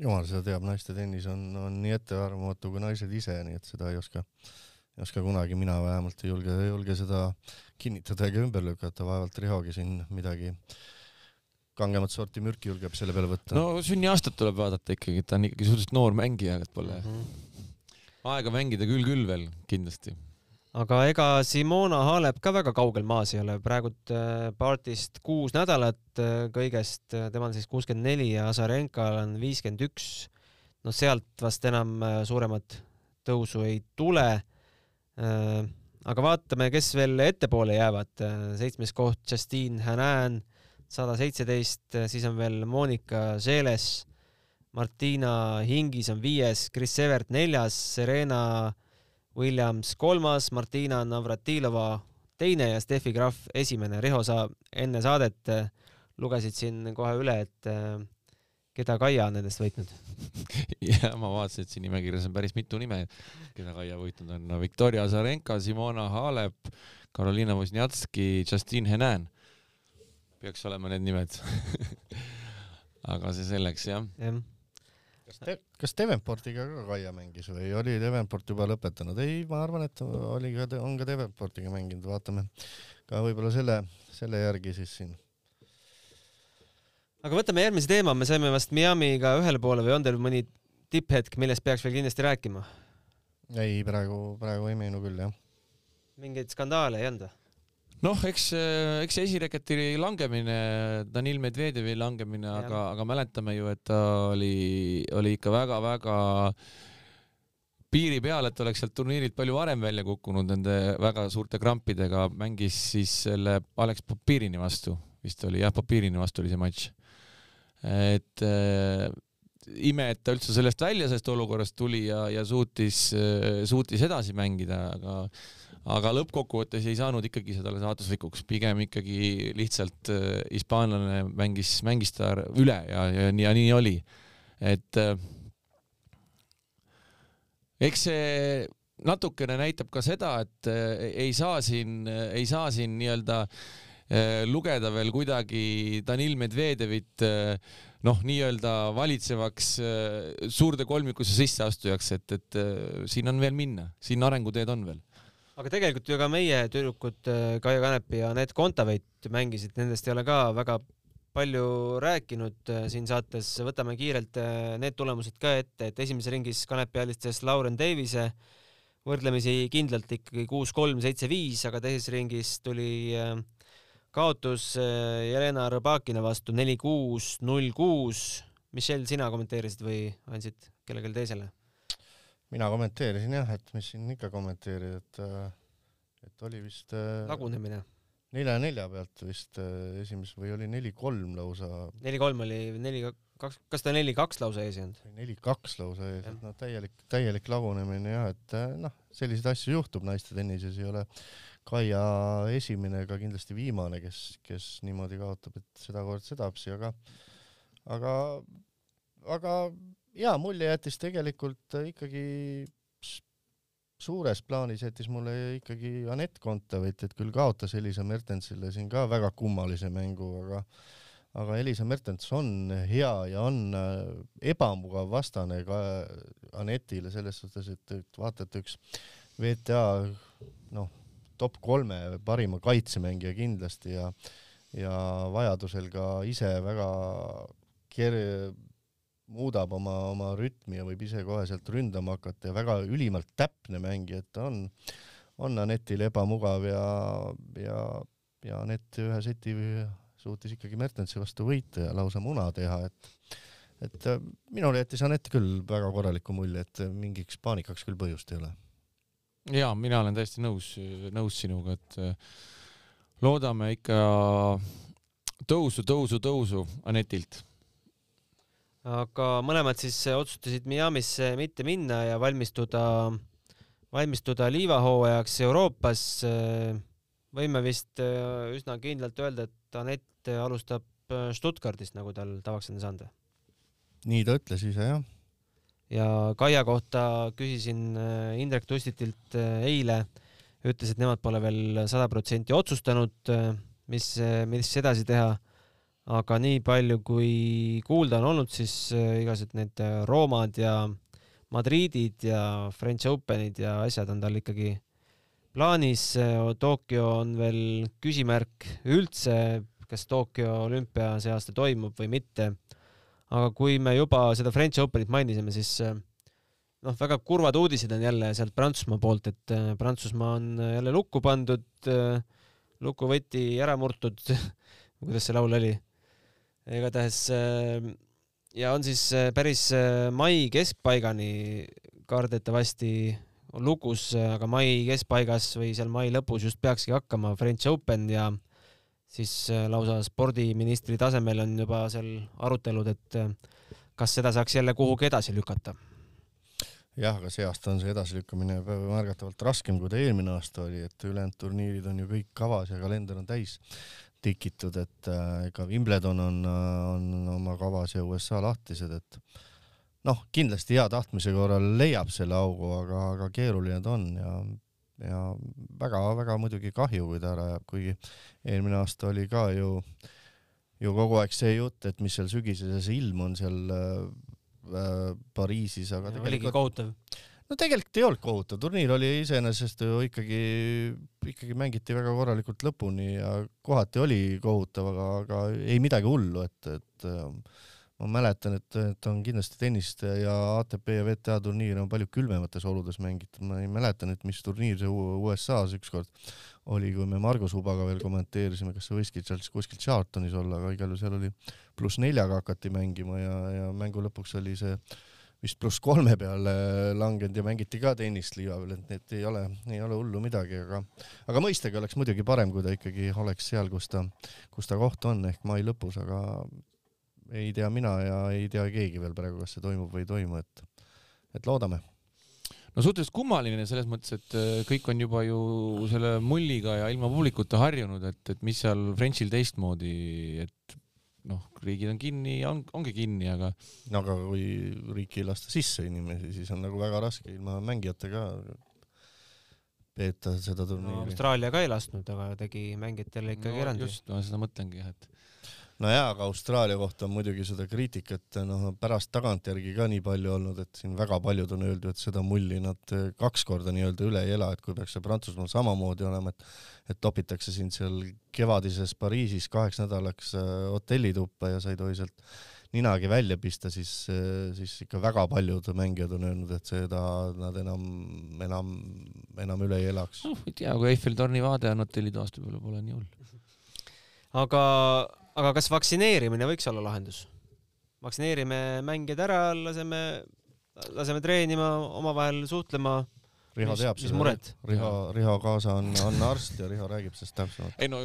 jumal seda teab, naiste tennis on, on nii ettearvamatu kui naised ise, nii et seda ei oska ei oska kunagi, mina vähemalt ei julge, ei julge seda kinnitada ega ümber lükata, vaevalt Rihogi siin midagi kangemat sorti mürki julgeb selle peale võtta. no sünniaastat tuleb vaadata ikkagi, et ta on ikkagi suhteliselt noor mängija, et pole mm -hmm. aega mängida küll küll veel kindlasti. aga ega Simona Halep ka väga kaugel maas ei ole, praegult Partist äh, kuus nädalat äh, kõigest, äh, temal siis kuuskümmend neli ja Azarenkal on viiskümmend üks. no sealt vast enam suuremat tõusu ei tule aga vaatame, kes veel ettepoole jäävad. Äh, seitsmes koht Justine Hanan, sada seitseteist, äh, siis on veel Monika Seeles, Martina Hingis on viies, Chris Evert neljas, Serena Williams kolmas, Martina Navratilova teine ja Steffi Graf esimene. Riho, sa enne saadet äh, lugesid siin kohe üle, et äh, keda Kaia on nendest võitnud? ja ma vaatasin, et siin nimekirjas on päris mitu nime, keda Kaia võitnud on no,. Viktoria Azarenka, Simona Halep, Karoliina Wozniacki, Justin Henin. peaks olema need nimed aga see selleks jah ja. kas te, kas Devenportiga ka Kaia mängis või oli Devenport juba lõpetanud? ei, ma arvan, et oli ka, on ka Devenportiga mänginud, vaatame ka võib-olla selle, selle järgi siis siin aga võtame järgmise teema, me saime vast Miamiga ühele poole või on teil mõni tipphetk, millest peaks veel kindlasti rääkima? ei, praegu, praegu ei meenu küll jah. mingeid skandaale ei olnud või? noh, eks, eks esireketi langemine, Danil Medvedjevi langemine, aga, aga mäletame ju, et ta oli, oli ikka väga-väga piiri peal, et oleks sealt turniirilt palju varem välja kukkunud nende väga suurte krampidega, mängis siis selle Alex Popirini vastu, vist oli jah, Popirini vastu oli see matš et äh, ime, et ta üldse sellest välja sellest olukorrast tuli ja, ja suutis äh,, suutis edasi mängida, aga aga lõppkokkuvõttes ei saanud ikkagi seda saatuslikuks, pigem ikkagi lihtsalt äh, hispaanlane mängis, mängis ta üle ja, ja, ja nii oli. et äh, eks see natukene näitab ka seda, et ei saa siin, ei saa siin nii-öelda äh, lugeda veel kuidagi Danil Medvedevit eh, noh, nii-öelda valitsevaks eh, suurde kolmikusse sisseastujaks, et, et siin on veel minna, siin arenguteed on veel. Aga tegelikult ju ka meie tüdrukud Kaia Kanepi ja Anett Kontaveit mängisid, nendest ei ole ka väga palju rääkinud siin saates, võtame kiirelt need tulemused ka ette, et esimeses ringis Kanepi alistas Lauren Davise. Võrdlemisi kindlalt ikkagi kuus-kolm, seitse-viis, aga teises ringis tuli äh, kaotus äh, Jelena Rõbakina vastu neli, kuus, null, kuus. Michelle, sina kommenteerisid või andsid kellelegi teisele? mina kommenteerisin jah, et mis siin ikka kommenteerida, et, äh, et oli vist äh, lagunemine. nelja nelja pealt vist esimeses või oli neli-kolm lausa. neli-kolm oli, neli, kaks, kas ta neli-kaks lausa ees ei olnud? neli-kaks lausa ees, et noh, täielik, täielik lagunemine jah, et noh, selliseid asju juhtub naiste tennises, ei ole Kaia esimene ega kindlasti viimane, kes, kes niimoodi kaotab, et sedakord sedapsi, aga, aga, aga hea mulje jättis tegelikult ikkagi suures plaanis jättis mulle ikkagi Anett Kontaveit, et küll kaotas Elisa Mertensile siin ka väga kummalise mängu, aga aga Elisa Mertens on hea ja on äh, ebamugav vastane ka Anetile selles suhtes, et, et vaata, et üks VTA noh, top kolme parima kaitsemängija kindlasti ja ja vajadusel ka ise väga ker-, muudab oma, oma rütmi ja võib ise kohe sealt ründama hakata ja väga ülimalt täpne mängija, et ta on, on Anetil ebamugav ja, ja, ja Anett ühe seti suutis ikkagi Mertensi vastu võita ja lausa muna teha, et et minule jättis Anett küll väga korraliku mulje, et mingiks paanikaks küll põhjust ei ole ja mina olen täiesti nõus, nõus sinuga, et äh, loodame ikka tõusu, tõusu, tõusu Anetilt. aga mõlemad siis otsustasid Miami'sse mitte minna ja valmistuda, valmistuda liivahooajaks Euroopas. võime vist äh, üsna kindlalt öelda, et Anett alustab äh, Stuttgardist, nagu tal tavaks on saanud. nii ta ütles ise jah ja Kaia kohta küsisin äh, Indrek Tustitilt äh, eile, ütles, et nemad pole veel sada protsenti otsustanud, äh, mis, mis edasi teha. aga nii palju, kui kuulda on olnud, siis igasugused need Roomad ja Madridid ja French Openid ja asjad on tal ikkagi plaanis. Tokyo on veel küsimärk üldse, kas Tokyo olümpia see aasta toimub või mitte aga kui me juba seda French Openit mainisime, siis äh, noh, väga kurvad uudised on jälle sealt Prantsusmaa poolt, et äh, Prantsusmaa on äh, jälle lukku pandud, lukuvõti ära murtud kuidas see laul oli? igatahes ja on siis päris mai keskpaigani kardetavasti lukus, aga mai keskpaigas või seal mai lõpus just peakski hakkama French Open ja siis äh, lausa spordiministri tasemel on juba seal arutelud, et äh, kas seda saaks jälle kuhugi edasi lükata? jah, aga see aasta on see edasilükkamine märgatavalt raskem, kui ta eelmine aasta oli, et ülejäänud turniirid on ju kõik kavas ja kalender on täis tikitud, et äh, ka Wimbledon on, äh, on oma kavas ja USA lahtised, et noh, kindlasti hea tahtmise korral leiab selle augu, aga, aga keeruline ta on ja, ja väga-väga muidugi kahju, kui ta ära jääb, kuigi eelmine aasta oli ka ju, ju kogu aeg see jutt, et mis seal sügisel see ilm on seal äh, äh Pariisis, aga ja, tegelikult oligi kohutav. No tegelikult ei olnud kohutav, turniir oli iseenesest ju ikkagi, ikkagi mängiti väga korralikult lõpuni ja kohati oli kohutav, aga, aga ei midagi hullu, et, et ähm, ma mäletan, et, et on kindlasti tennist ja ATP ja WTA turniir on palju külmemates oludes mängitud, ma ei mäleta nüüd, mis turniir see USA-s ükskord oli, kui me Margus Ubaga veel kommenteerisime, kas see võiski seal kuskil Charltonis olla, aga igal juhul seal oli pluss neljaga hakati mängima ja, ja mängu lõpuks oli see vist pluss kolme peale langenud ja mängiti ka tennist liiva peal, et need ei ole, ei ole hullu midagi, aga, aga mõistagi oleks muidugi parem, kui ta ikkagi oleks seal, kus ta, kus ta koht on ehk mai lõpus, aga ei tea mina ja ei tea keegi veel praegu, kas see toimub või ei toimu, et, et loodame no suhteliselt kummaline selles mõttes, et äh, kõik on juba ju selle mulliga ja ilma publikuta harjunud, et, et mis seal Frenchil teistmoodi, et noh, riigid on kinni ja on, ongi kinni, aga. no aga kui riiki ei lasta sisse inimesi, siis on nagu väga raske ilma mängijatega peeta seda turniiri no,. Austraalia ka ei lasknud, aga tegi mängijatele ikkagi no, erandi. just, ma seda mõtlengi jah, et no jaa, aga Austraalia kohta on muidugi seda kriitikat noh pärast tagantjärgi ka nii palju olnud, et siin väga paljud on öeldud, et seda mulli nad eh, kaks korda nii-öelda üle ei ela, et kui peaks see Prantsusmaal samamoodi olema, et et topitakse sind seal kevadises Pariisis kaheks nädalaks eh, hotellituppa ja sa ei tohi sealt ninagi välja pista, siis, eh, siis ikka väga paljud mängijad on öelnud, et seda nad enam, enam, enam üle ei elaks. noh, ei tea, kui Eiffel torni vaade on hotellitoaste peale, pole nii hull. aga aga kas vaktsineerimine võiks olla lahendus? vaktsineerime mängijad ära, laseme, laseme treenima, omavahel suhtlema. Riho mis, teab seda, Riho, Riho kaasa on, on arst ja Riho räägib sellest täpsemalt. ei no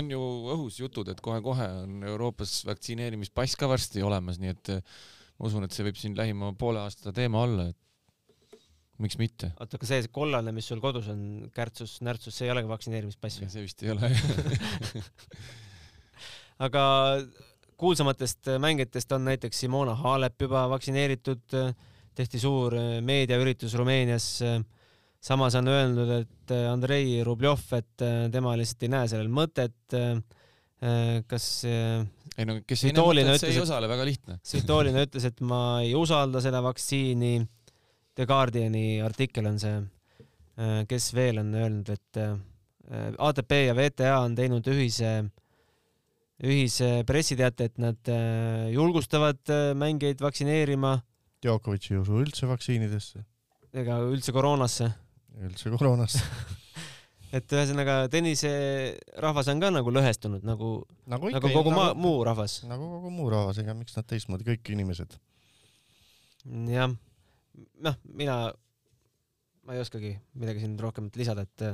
on ju õhus jutud, et kohe-kohe on Euroopas vaktsineerimispass ka varsti olemas, nii et ma usun, et see võib siin lähima poole aasta teema olla, et miks mitte. oota, aga see kollane, mis sul kodus on, kärtsus, närtsus, see ei olegi vaktsineerimispass või? see vist ei ole aga kuulsamatest mängijatest on näiteks Simona Halep juba vaktsineeritud, tehti suur meediaüritus Rumeenias. samas on öeldud, et Andrei Rubljov, et tema lihtsalt ei näe sellel mõtet. kas ei no kes ei näe mõtet, see ei osale, väga lihtne. Svitolina ütles, et ma ei usalda seda vaktsiini. The Guardiani artikkel on see. kes veel on öelnud, et ATP ja WTA on teinud ühise ühise pressiteate, et nad äh, julgustavad äh, mängijaid vaktsineerima. Djokovic ei usu üldse vaktsiinidesse. ega üldse koroonasse. üldse koroonasse et ühesõnaga tenniserahvas on ka nagu lõhestunud nagu, nagu, ikka, nagu kogu nagu, muu rahvas. nagu kogu muu rahvas, ega miks nad teistmoodi, kõik inimesed. jah, noh, mina, ma ei oskagi midagi siin rohkemat lisada, et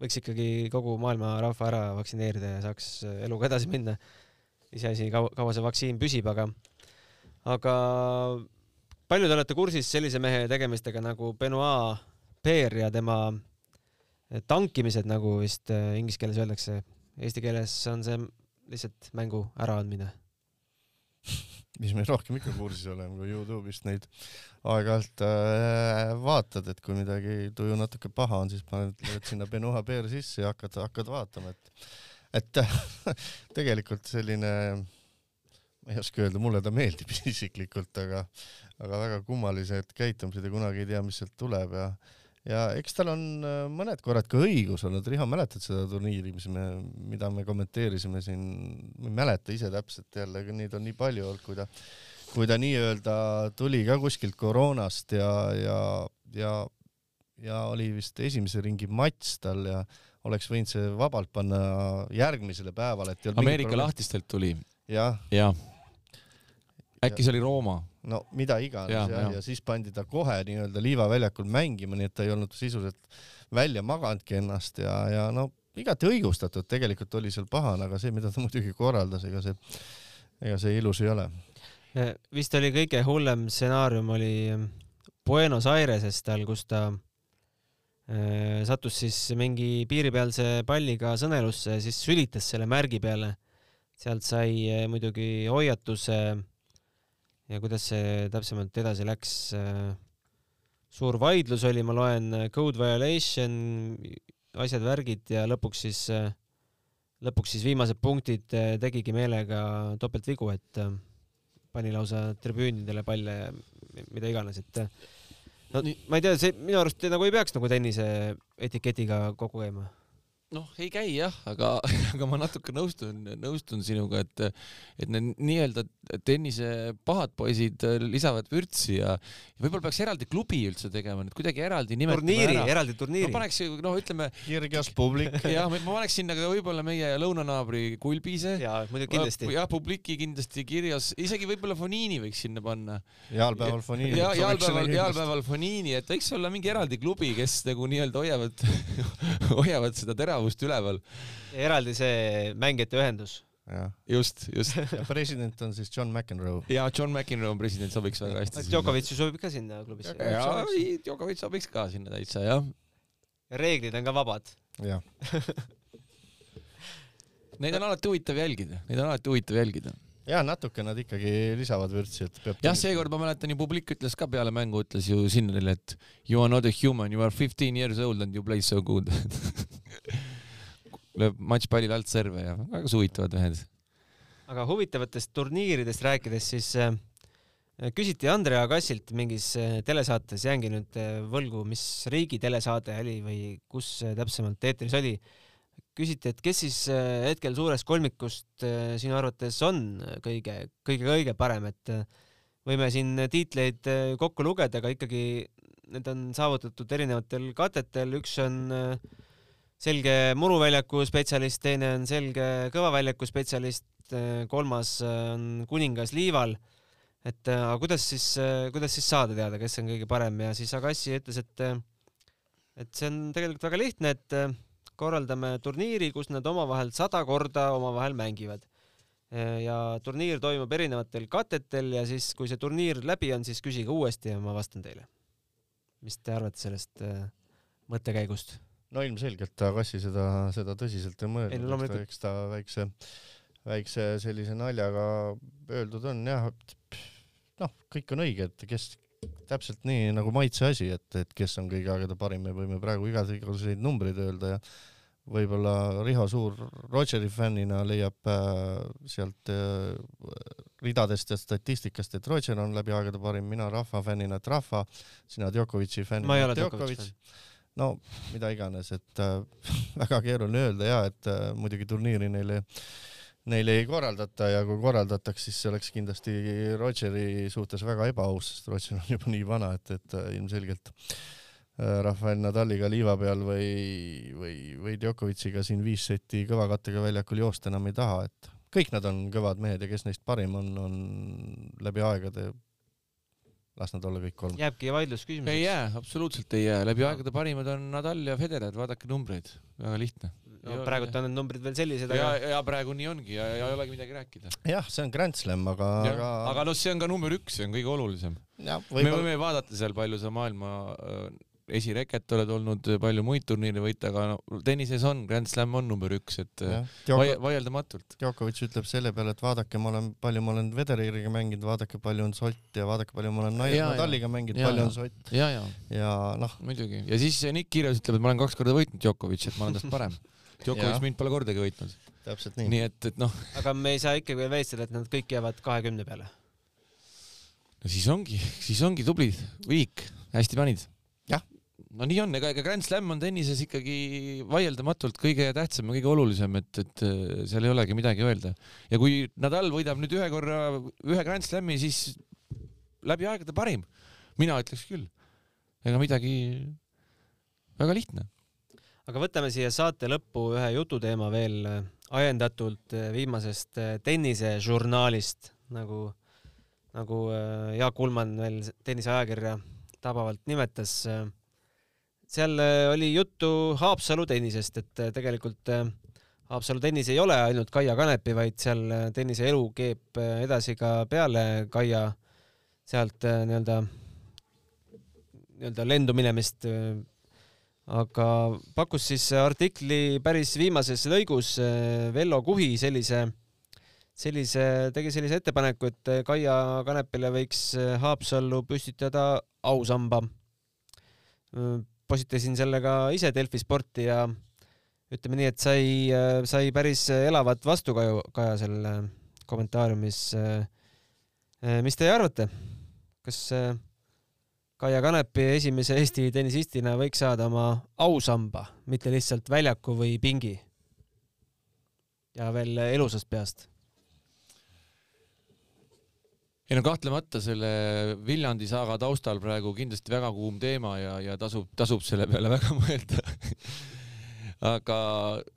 võiks ikkagi kogu maailma rahva ära vaktsineerida ja saaks eluga edasi minna. iseasi, kaua, kaua see vaktsiin püsib, aga, aga palju te olete kursis sellise mehe tegemistega nagu Benoit Peer ja tema tankimised, nagu vist äh, inglise keeles öeldakse. Eesti keeles on see lihtsalt mängu äraandmine mis me rohkem ikka kursis oleme, kui Youtube'ist neid aeg-ajalt äh, vaatad, et kui midagi tuju natuke paha on, siis paned, sinna Benoit Peer sisse ja hakkad, hakkad vaatama, et, et tegelikult selline, ma ei oska öelda, mulle ta meeldib isiklikult, aga, aga väga kummalised käitumised ja kunagi ei tea, mis sealt tuleb ja ja eks tal on äh, mõned korrad ka õigus olnud, Riho, mäletad seda turniiri, mis me, mida me kommenteerisime siin, ma ei mäleta ise täpselt jälle, neid on nii palju olnud, kui ta, kui ta nii-öelda tuli ka kuskilt koroonast ja, ja, ja, ja oli vist esimese ringi matš tal ja oleks võinud see vabalt panna järgmisele päevale, et Ameerika lahtistelt tuli. jah ja. ja.. äkki see oli Rooma? No mida iganes ja, ja, ja. siis pandi ta kohe nii-öelda liivaväljakul mängima, nii et ta ei olnud sisuliselt välja maganudki ennast ja, ja no igati õigustatud, tegelikult oli seal pahane, aga see, mida ta muidugi korraldas, ega see, ega see ilus ei ole. vist oli kõige hullem stsenaarium oli Buenos Aireses tal, kus ta äh, sattus siis mingi piiripealse palliga sõnelusse ja siis sülitas selle märgi peale. sealt sai äh, muidugi hoiatuse ja kuidas see täpsemalt edasi läks äh,, suur vaidlus oli, ma loen, code violation, asjad, värgid ja lõpuks siis, lõpuks siis viimased punktid tegigi meelega topeltvigu, et pani lausa tribüünidele palle ja mida iganes, et no ma ei tea, see minu arust nagu ei peaks nagu tennise etiketiga kokku käima noh, ei käi jah, aga, aga ma natuke nõustun, nõustun sinuga, et, et need nii-öelda tennise pahad poisid lisavad vürtsi ja, ja võib-olla peaks eraldi klubi üldse tegema, nüüd kuidagi eraldi nimetama turniiri, eraldi turniiri. ma paneks, noh, ütleme. kirgas publik. jah, ma paneks sinna ka võib-olla meie lõunanaabri Kulbise. jaa, muidugi kindlasti. jah, publiki kindlasti kirjas, isegi võib-olla Fonini võiks sinna panna. heal päeval Fonini. ja heal päeval, heal päeval Fonini, et võiks olla mingi eraldi klubi, kes nagu nii-öelda hoiavad hoiavad seda teravust üleval. eraldi see mängijate ühendus. just, just. president on siis John McEnroe. ja John McEnroe on president, sobiks väga hästi. Djokovic ju sobib ka sinna klubisse. jaa, Djokovic sobiks ka sinna täitsa, jah. ja reeglid on ka vabad. jah Neid on alati huvitav jälgida, neid on alati huvitav jälgida ja natuke nad ikkagi lisavad vürtsi, et peab. jah, seekord ma mäletan ju publik ütles ka peale mängu, ütles ju Sinnerile, et you are not a human, you are fifteen years old and you play so good lööb matšpallil alt serve ja väga huvitavad mehed. aga huvitavatest turniiridest rääkides, siis äh, küsiti Andrea Kassilt mingis äh, telesaates, jäängi nüüd äh, võlgu, mis riigi telesaade oli või kus äh, täpsemalt eetris oli küsiti, et kes siis äh, hetkel suurest kolmikust äh, sinu arvates on kõige, kõige, kõige parem, et äh, võime siin tiitleid kokku lugeda, aga ikkagi need on saavutatud erinevatel katetel, üks on selge muruväljaku spetsialist, teine on selge kõvaväljaku spetsialist, kolmas on kuningas liival. et aga kuidas siis, kuidas siis saada teada, kes on kõige parem ja siis Agassi ütles, et et see on tegelikult väga lihtne, et korraldame turniiri, kus nad omavahel sada korda omavahel mängivad. ja turniir toimub erinevatel katetel ja siis, kui see turniir läbi on, siis küsige uuesti ja ma vastan teile. mis te arvate sellest äh, mõttekäigust? No ilmselgelt Agassi seda, seda tõsiselt ei mõelnud, eks ta väikse, väikse sellise naljaga öeldud on jah, noh, kõik on õige, et kes täpselt nii nagu maitse asi, et, et kes on kõigi aegade parim, me võime praegu igasuguseid numbreid öelda ja võib-olla Riho Suur Rodgeri fännina leiab äh, sealt äh, ridadest ja statistikast, et Rodger on läbi aegade parim, mina Rahva fännina, et Rahva, sina Djokovic'i fännina. ma ei ole Djokovic fänn no mida iganes, et äh, väga keeruline öelda ja et äh, muidugi turniiri neile neile ei korraldata ja kui korraldataks, siis see oleks kindlasti Rodgeri suhtes väga ebaaus, sest Rodger on juba nii vana, et, et äh, ilmselgelt äh, Rafael Nadaliga liiva peal või, või, või Djokovic'iga siin viis seti kõva kattega väljakul joosta enam ei taha, et kõik nad on kõvad mehed ja kes neist parim on, on läbi aegade las nad olla kõik kolm. jääbki vaidlusküsimuseks. ei jää, absoluutselt ei jää, läbi aegade parimad on Nadal ja Federer, vaadake numbreid, väga lihtne no praegult on need numbrid veel sellised, aga. ja, ja praegu nii ongi ja, ja ei olegi midagi rääkida. jah, see on Grand Slam, aga, aga. aga noh, see on ka number üks, see on kõige olulisem. me võime vaadata seal, palju sa maailma äh, esireket oled olnud, palju muid turniire võita, aga no, tennises on, Grand Slam on number üks, et äh, Djoko, vaieldamatult. Djokovic ütleb selle peale, et vaadake, ma olen, palju ma olen Federeriga mänginud, vaadake, palju on sott ja vaadake, palju ma olen Nadaliga mänginud, palju on sott. ja, ja, ja noh. muidugi, ja siis Nick Kirjas ütleb, et ma olen kaks korda võitnud Djokovic, et ma olen tast parem Djokovic mind pole kordagi võitnud. täpselt nii. nii et, et noh. aga me ei saa ikkagi veel välistada, et nad kõik jäävad kahekümne peale. no siis ongi, siis ongi tublid, viik, hästi panid. jah. No nii on, ega, ega Grand Slam on tennises ikkagi vaieldamatult kõige tähtsam ja kõige olulisem, et, et äh, seal ei olegi midagi öelda. ja kui Nadal võidab nüüd ühe korra ühe Grand Slami, siis läbi aegade parim. mina ütleks küll. ega midagi, väga lihtne aga võtame siia saate lõppu ühe jututeema veel äh, ajendatult äh, viimasest tennisežurnaalist, nagu, nagu Jaak Ullmann veel tenniseajakirja tabavalt nimetas. Seal oli juttu Haapsalu tennisest, et tegelikult Haapsalu tennis ei ole ainult Kaia Kanepi, vaid seal tennise elu keeb edasi ka peale Kaia sealt nii-öelda nii-öelda lendu minemist. aga pakkus siis artikli päris viimases lõigus Vello Kuhi sellise, sellise, tegi sellise ettepaneku, et Kaia Kanepile võiks Haapsallu püstitada ausamba. Postitasin selle ka ise Delfi sporti ja ütleme nii, et sai, sai päris elavat vastukaju Kaja selle kommentaariumis. mis teie arvate, kas Kaia Kanepi esimese Eesti tennisistina võiks saada oma ausamba, mitte lihtsalt väljaku või pingi? ja veel elusast peast? Ei no kahtlemata selle Viljandi saaga taustal praegu kindlasti väga kuum teema ja, ja tasub, tasub selle peale väga mõelda. Aga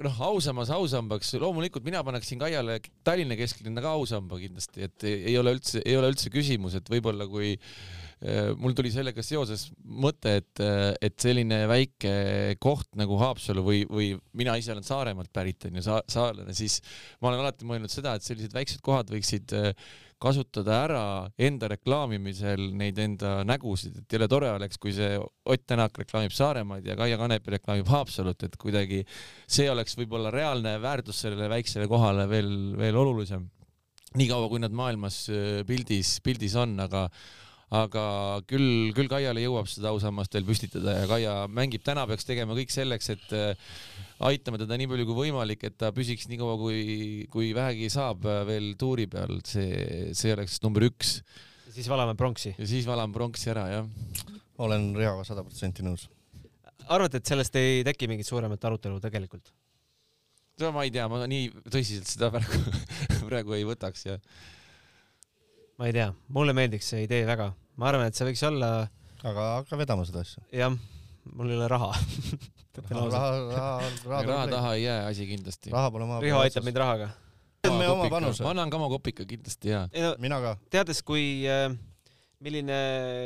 noh, ausammas ausambaks, loomulikult mina paneksin Kaiale Tallinna kesklinna ka ausamba kindlasti, et ei ole üldse, ei ole üldse küsimus, et võib-olla kui äh, mul tuli sellega seoses mõte, et, et selline väike koht nagu Haapsalu või, või mina ise olen Saaremaalt pärit onju sa,, saarlane, siis ma olen alati mõelnud seda, et sellised väiksed kohad võiksid äh, kasutada ära enda reklaamimisel neid enda nägusid, et jõle tore oleks, kui see Ott Tänak reklaamib Saaremaad ja Kaia Kanepi reklaamib Haapsalut, et kuidagi see oleks võib-olla reaalne väärtus sellele väiksele kohale veel, veel olulisem. niikaua, kui nad maailmas äh, pildis, pildis on, aga aga küll, küll Kaiale jõuab seda ausammast veel püstitada ja Kaia mängib, täna peaks tegema kõik selleks, et äh, aitame teda nii palju kui võimalik, et ta püsiks nii kaua, kui, kui vähegi saab äh, veel tuuri peal, see, see oleks number üks. siis valame pronksi. ja siis valame pronksi ära, jah. olen Rihoga sada protsenti nõus. arvate, et sellest ei teki mingit suuremat arutelu tegelikult? seda ma ei tea, ma nii tõsiselt seda praegu praegu ei võtaks ja ma ei tea, mulle meeldiks see idee väga, ma arvan, et see võiks olla. aga hakka vedama seda asja. jah, mul ei ole raha raha, raha, raha, raha, raha taha ei jää asi kindlasti. raha pole maa peal. Riho aitab mind rahaga. teeme oma panuse. ma annan ka oma kopika kindlasti ja. No, mina ka. teades, kui, äh, milline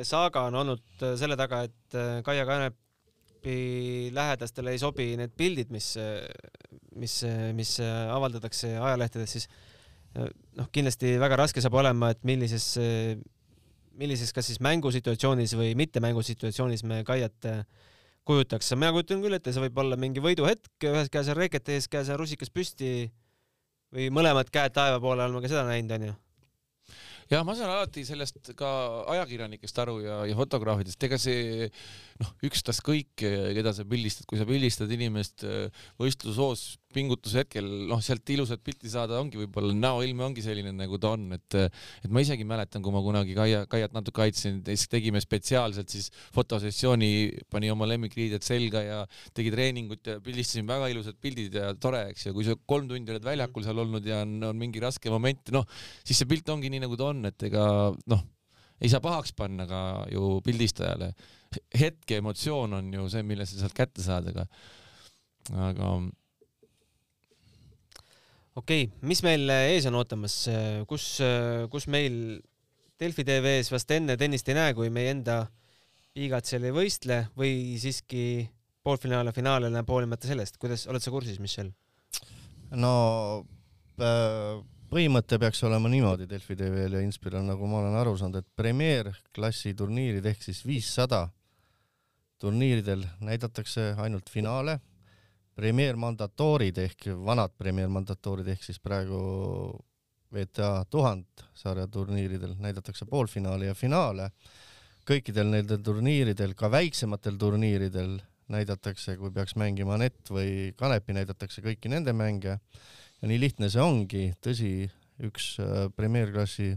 saaga on olnud äh, selle taga, et äh, Kaia Kanepi lähedastele ei sobi need pildid, mis, mis, mis avaldatakse ajalehtedes, siis noh, kindlasti väga raske saab olema, et millises, millises kas siis mängusituatsioonis või mitte mängusituatsioonis me Kaiat kujutaks. mina kujutan küll ette, see võib olla mingi võiduhetk, ühes käes on reket, teises käes on rusikas püsti või mõlemad käed taeva poole oleme ka seda näinud, onju jah, ma saan alati sellest ka ajakirjanikest aru ja, ja fotograafidest, ega see noh, ükstaskõik, keda sa pildistad, kui sa pildistad inimest võistlusoos pingutuse hetkel, noh, sealt ilusat pilti saada ongi võib-olla näoilme ongi selline, nagu ta on, et et ma isegi mäletan, kui ma kunagi Kaia, Kaiat natuke aitasin, siis tegime spetsiaalselt siis fotosessiooni, pani oma lemmikriided selga ja tegi treeningut ja pildistasime väga ilusad pildid ja tore, eks. Ju, kui sa kolm tundi oled väljakul seal olnud ja on, on mingi raske moment, noh, siis see pilt ongi nii, nagu ta on, et ega noh, ei saa pahaks panna ka ju pildistajale. hetke emotsioon on ju see, mille sa sealt kätte saad, aga, aga okei okay,, mis meil ees on ootamas, kus, kus meil Delfi tv-s vast enne tennist ei näe, kui meie enda liigad seal ei võistle või siiski poolfinaale, finaale näeb hoolimata sellest, kuidas, oled sa kursis, Michel? no äh, põhimõte peaks olema niimoodi Delfi tv-l ja Inspiral, nagu ma olen aru saanud, et premeerklassi turniirid ehk siis viissada turniiridel näidatakse ainult finaale Premier Mandatoorid ehk vanad Premier Mandatoorid ehk siis praegu WTA tuhand sarja turniiridel näidatakse poolfinaali ja finaale. kõikidel nendel turniiridel, ka väiksematel turniiridel näidatakse, kui peaks mängima Anett või Kanepi, näidatakse kõiki nende mänge. Ja nii lihtne see ongi, tõsi, üks äh, Premier klassi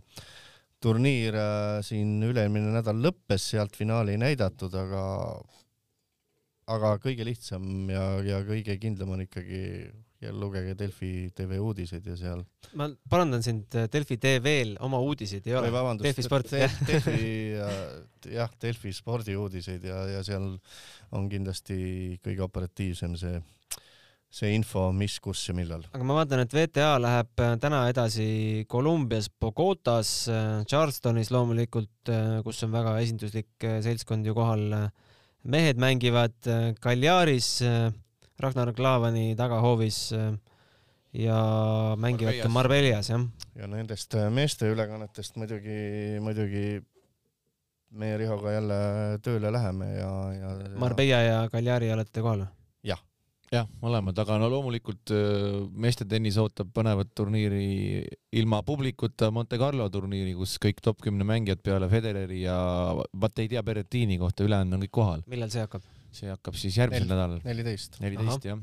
turniir äh, siin üle-eelmine nädal lõppes, sealt finaali ei näidatud, aga aga kõige lihtsam ja, ja kõige kindlam on ikkagi ja lugege Delfi tv uudiseid ja seal. ma parandan sind, Delfi tv-l oma uudiseid ei ole. Delfi sport te,. Delfi jah, Delfi spordiuudiseid ja, ja seal on kindlasti kõige operatiivsem see, see info, mis, kus ja millal. aga ma vaatan, et VTA läheb täna edasi Kolumbias, Bogotas, Charlestonis loomulikult, kus on väga esinduslik seltskond ju kohal mehed mängivad Kaljaris äh, äh, Ragnar Klavani tagahoovis äh, ja mängivad ka Marbeljas, jah. ja nendest meeste ülekannetest muidugi, muidugi meie Rihoga jälle tööle läheme ja, ja. Marbella ja Cagliari olete kohal või? Jah. mõlemad, aga no loomulikult äh, meeste tennis ootab põnevat turniiri ilma publikuta Monte Carlo turniiri, kus kõik top kümne mängijad peale Federeri ja vaat ei tea Berrettini kohta, ülejäänud on kõik kohal. millal see hakkab? see hakkab siis järgmisel Nel, nädalal. neliteist. neliteist jah.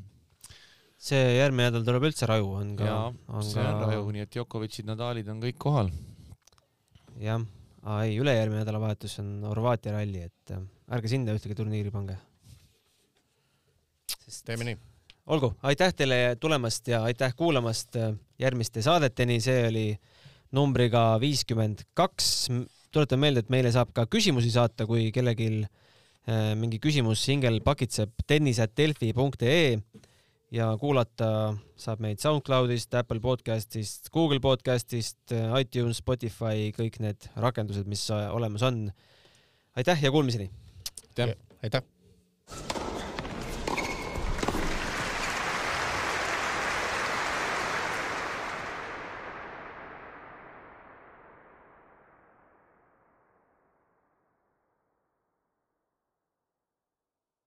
see järgmine nädal tuleb üldse raju, on ka. see on ka... raju, nii et Djokovicid, Nadalid on kõik kohal. jah ei, ülejärgmine nädalavahetus on Horvaatia ralli, et äh, ärge sinna ühtegi turniiri pange. Sest... teeme nii. olgu, aitäh teile tulemast ja aitäh kuulamast järgmiste saadeteni, see oli numbriga viiskümmend kaks. tuletan meelde, et meile saab ka küsimusi saata, kui kellelgi äh, mingi küsimus hingel pakitseb tennis.delfi.ee ja kuulata saab meid SoundCloudist, Apple podcastist, Google podcastist, iTunes, Spotify, kõik need rakendused, mis olemas on. aitäh ja kuulmiseni! aitäh! aitäh!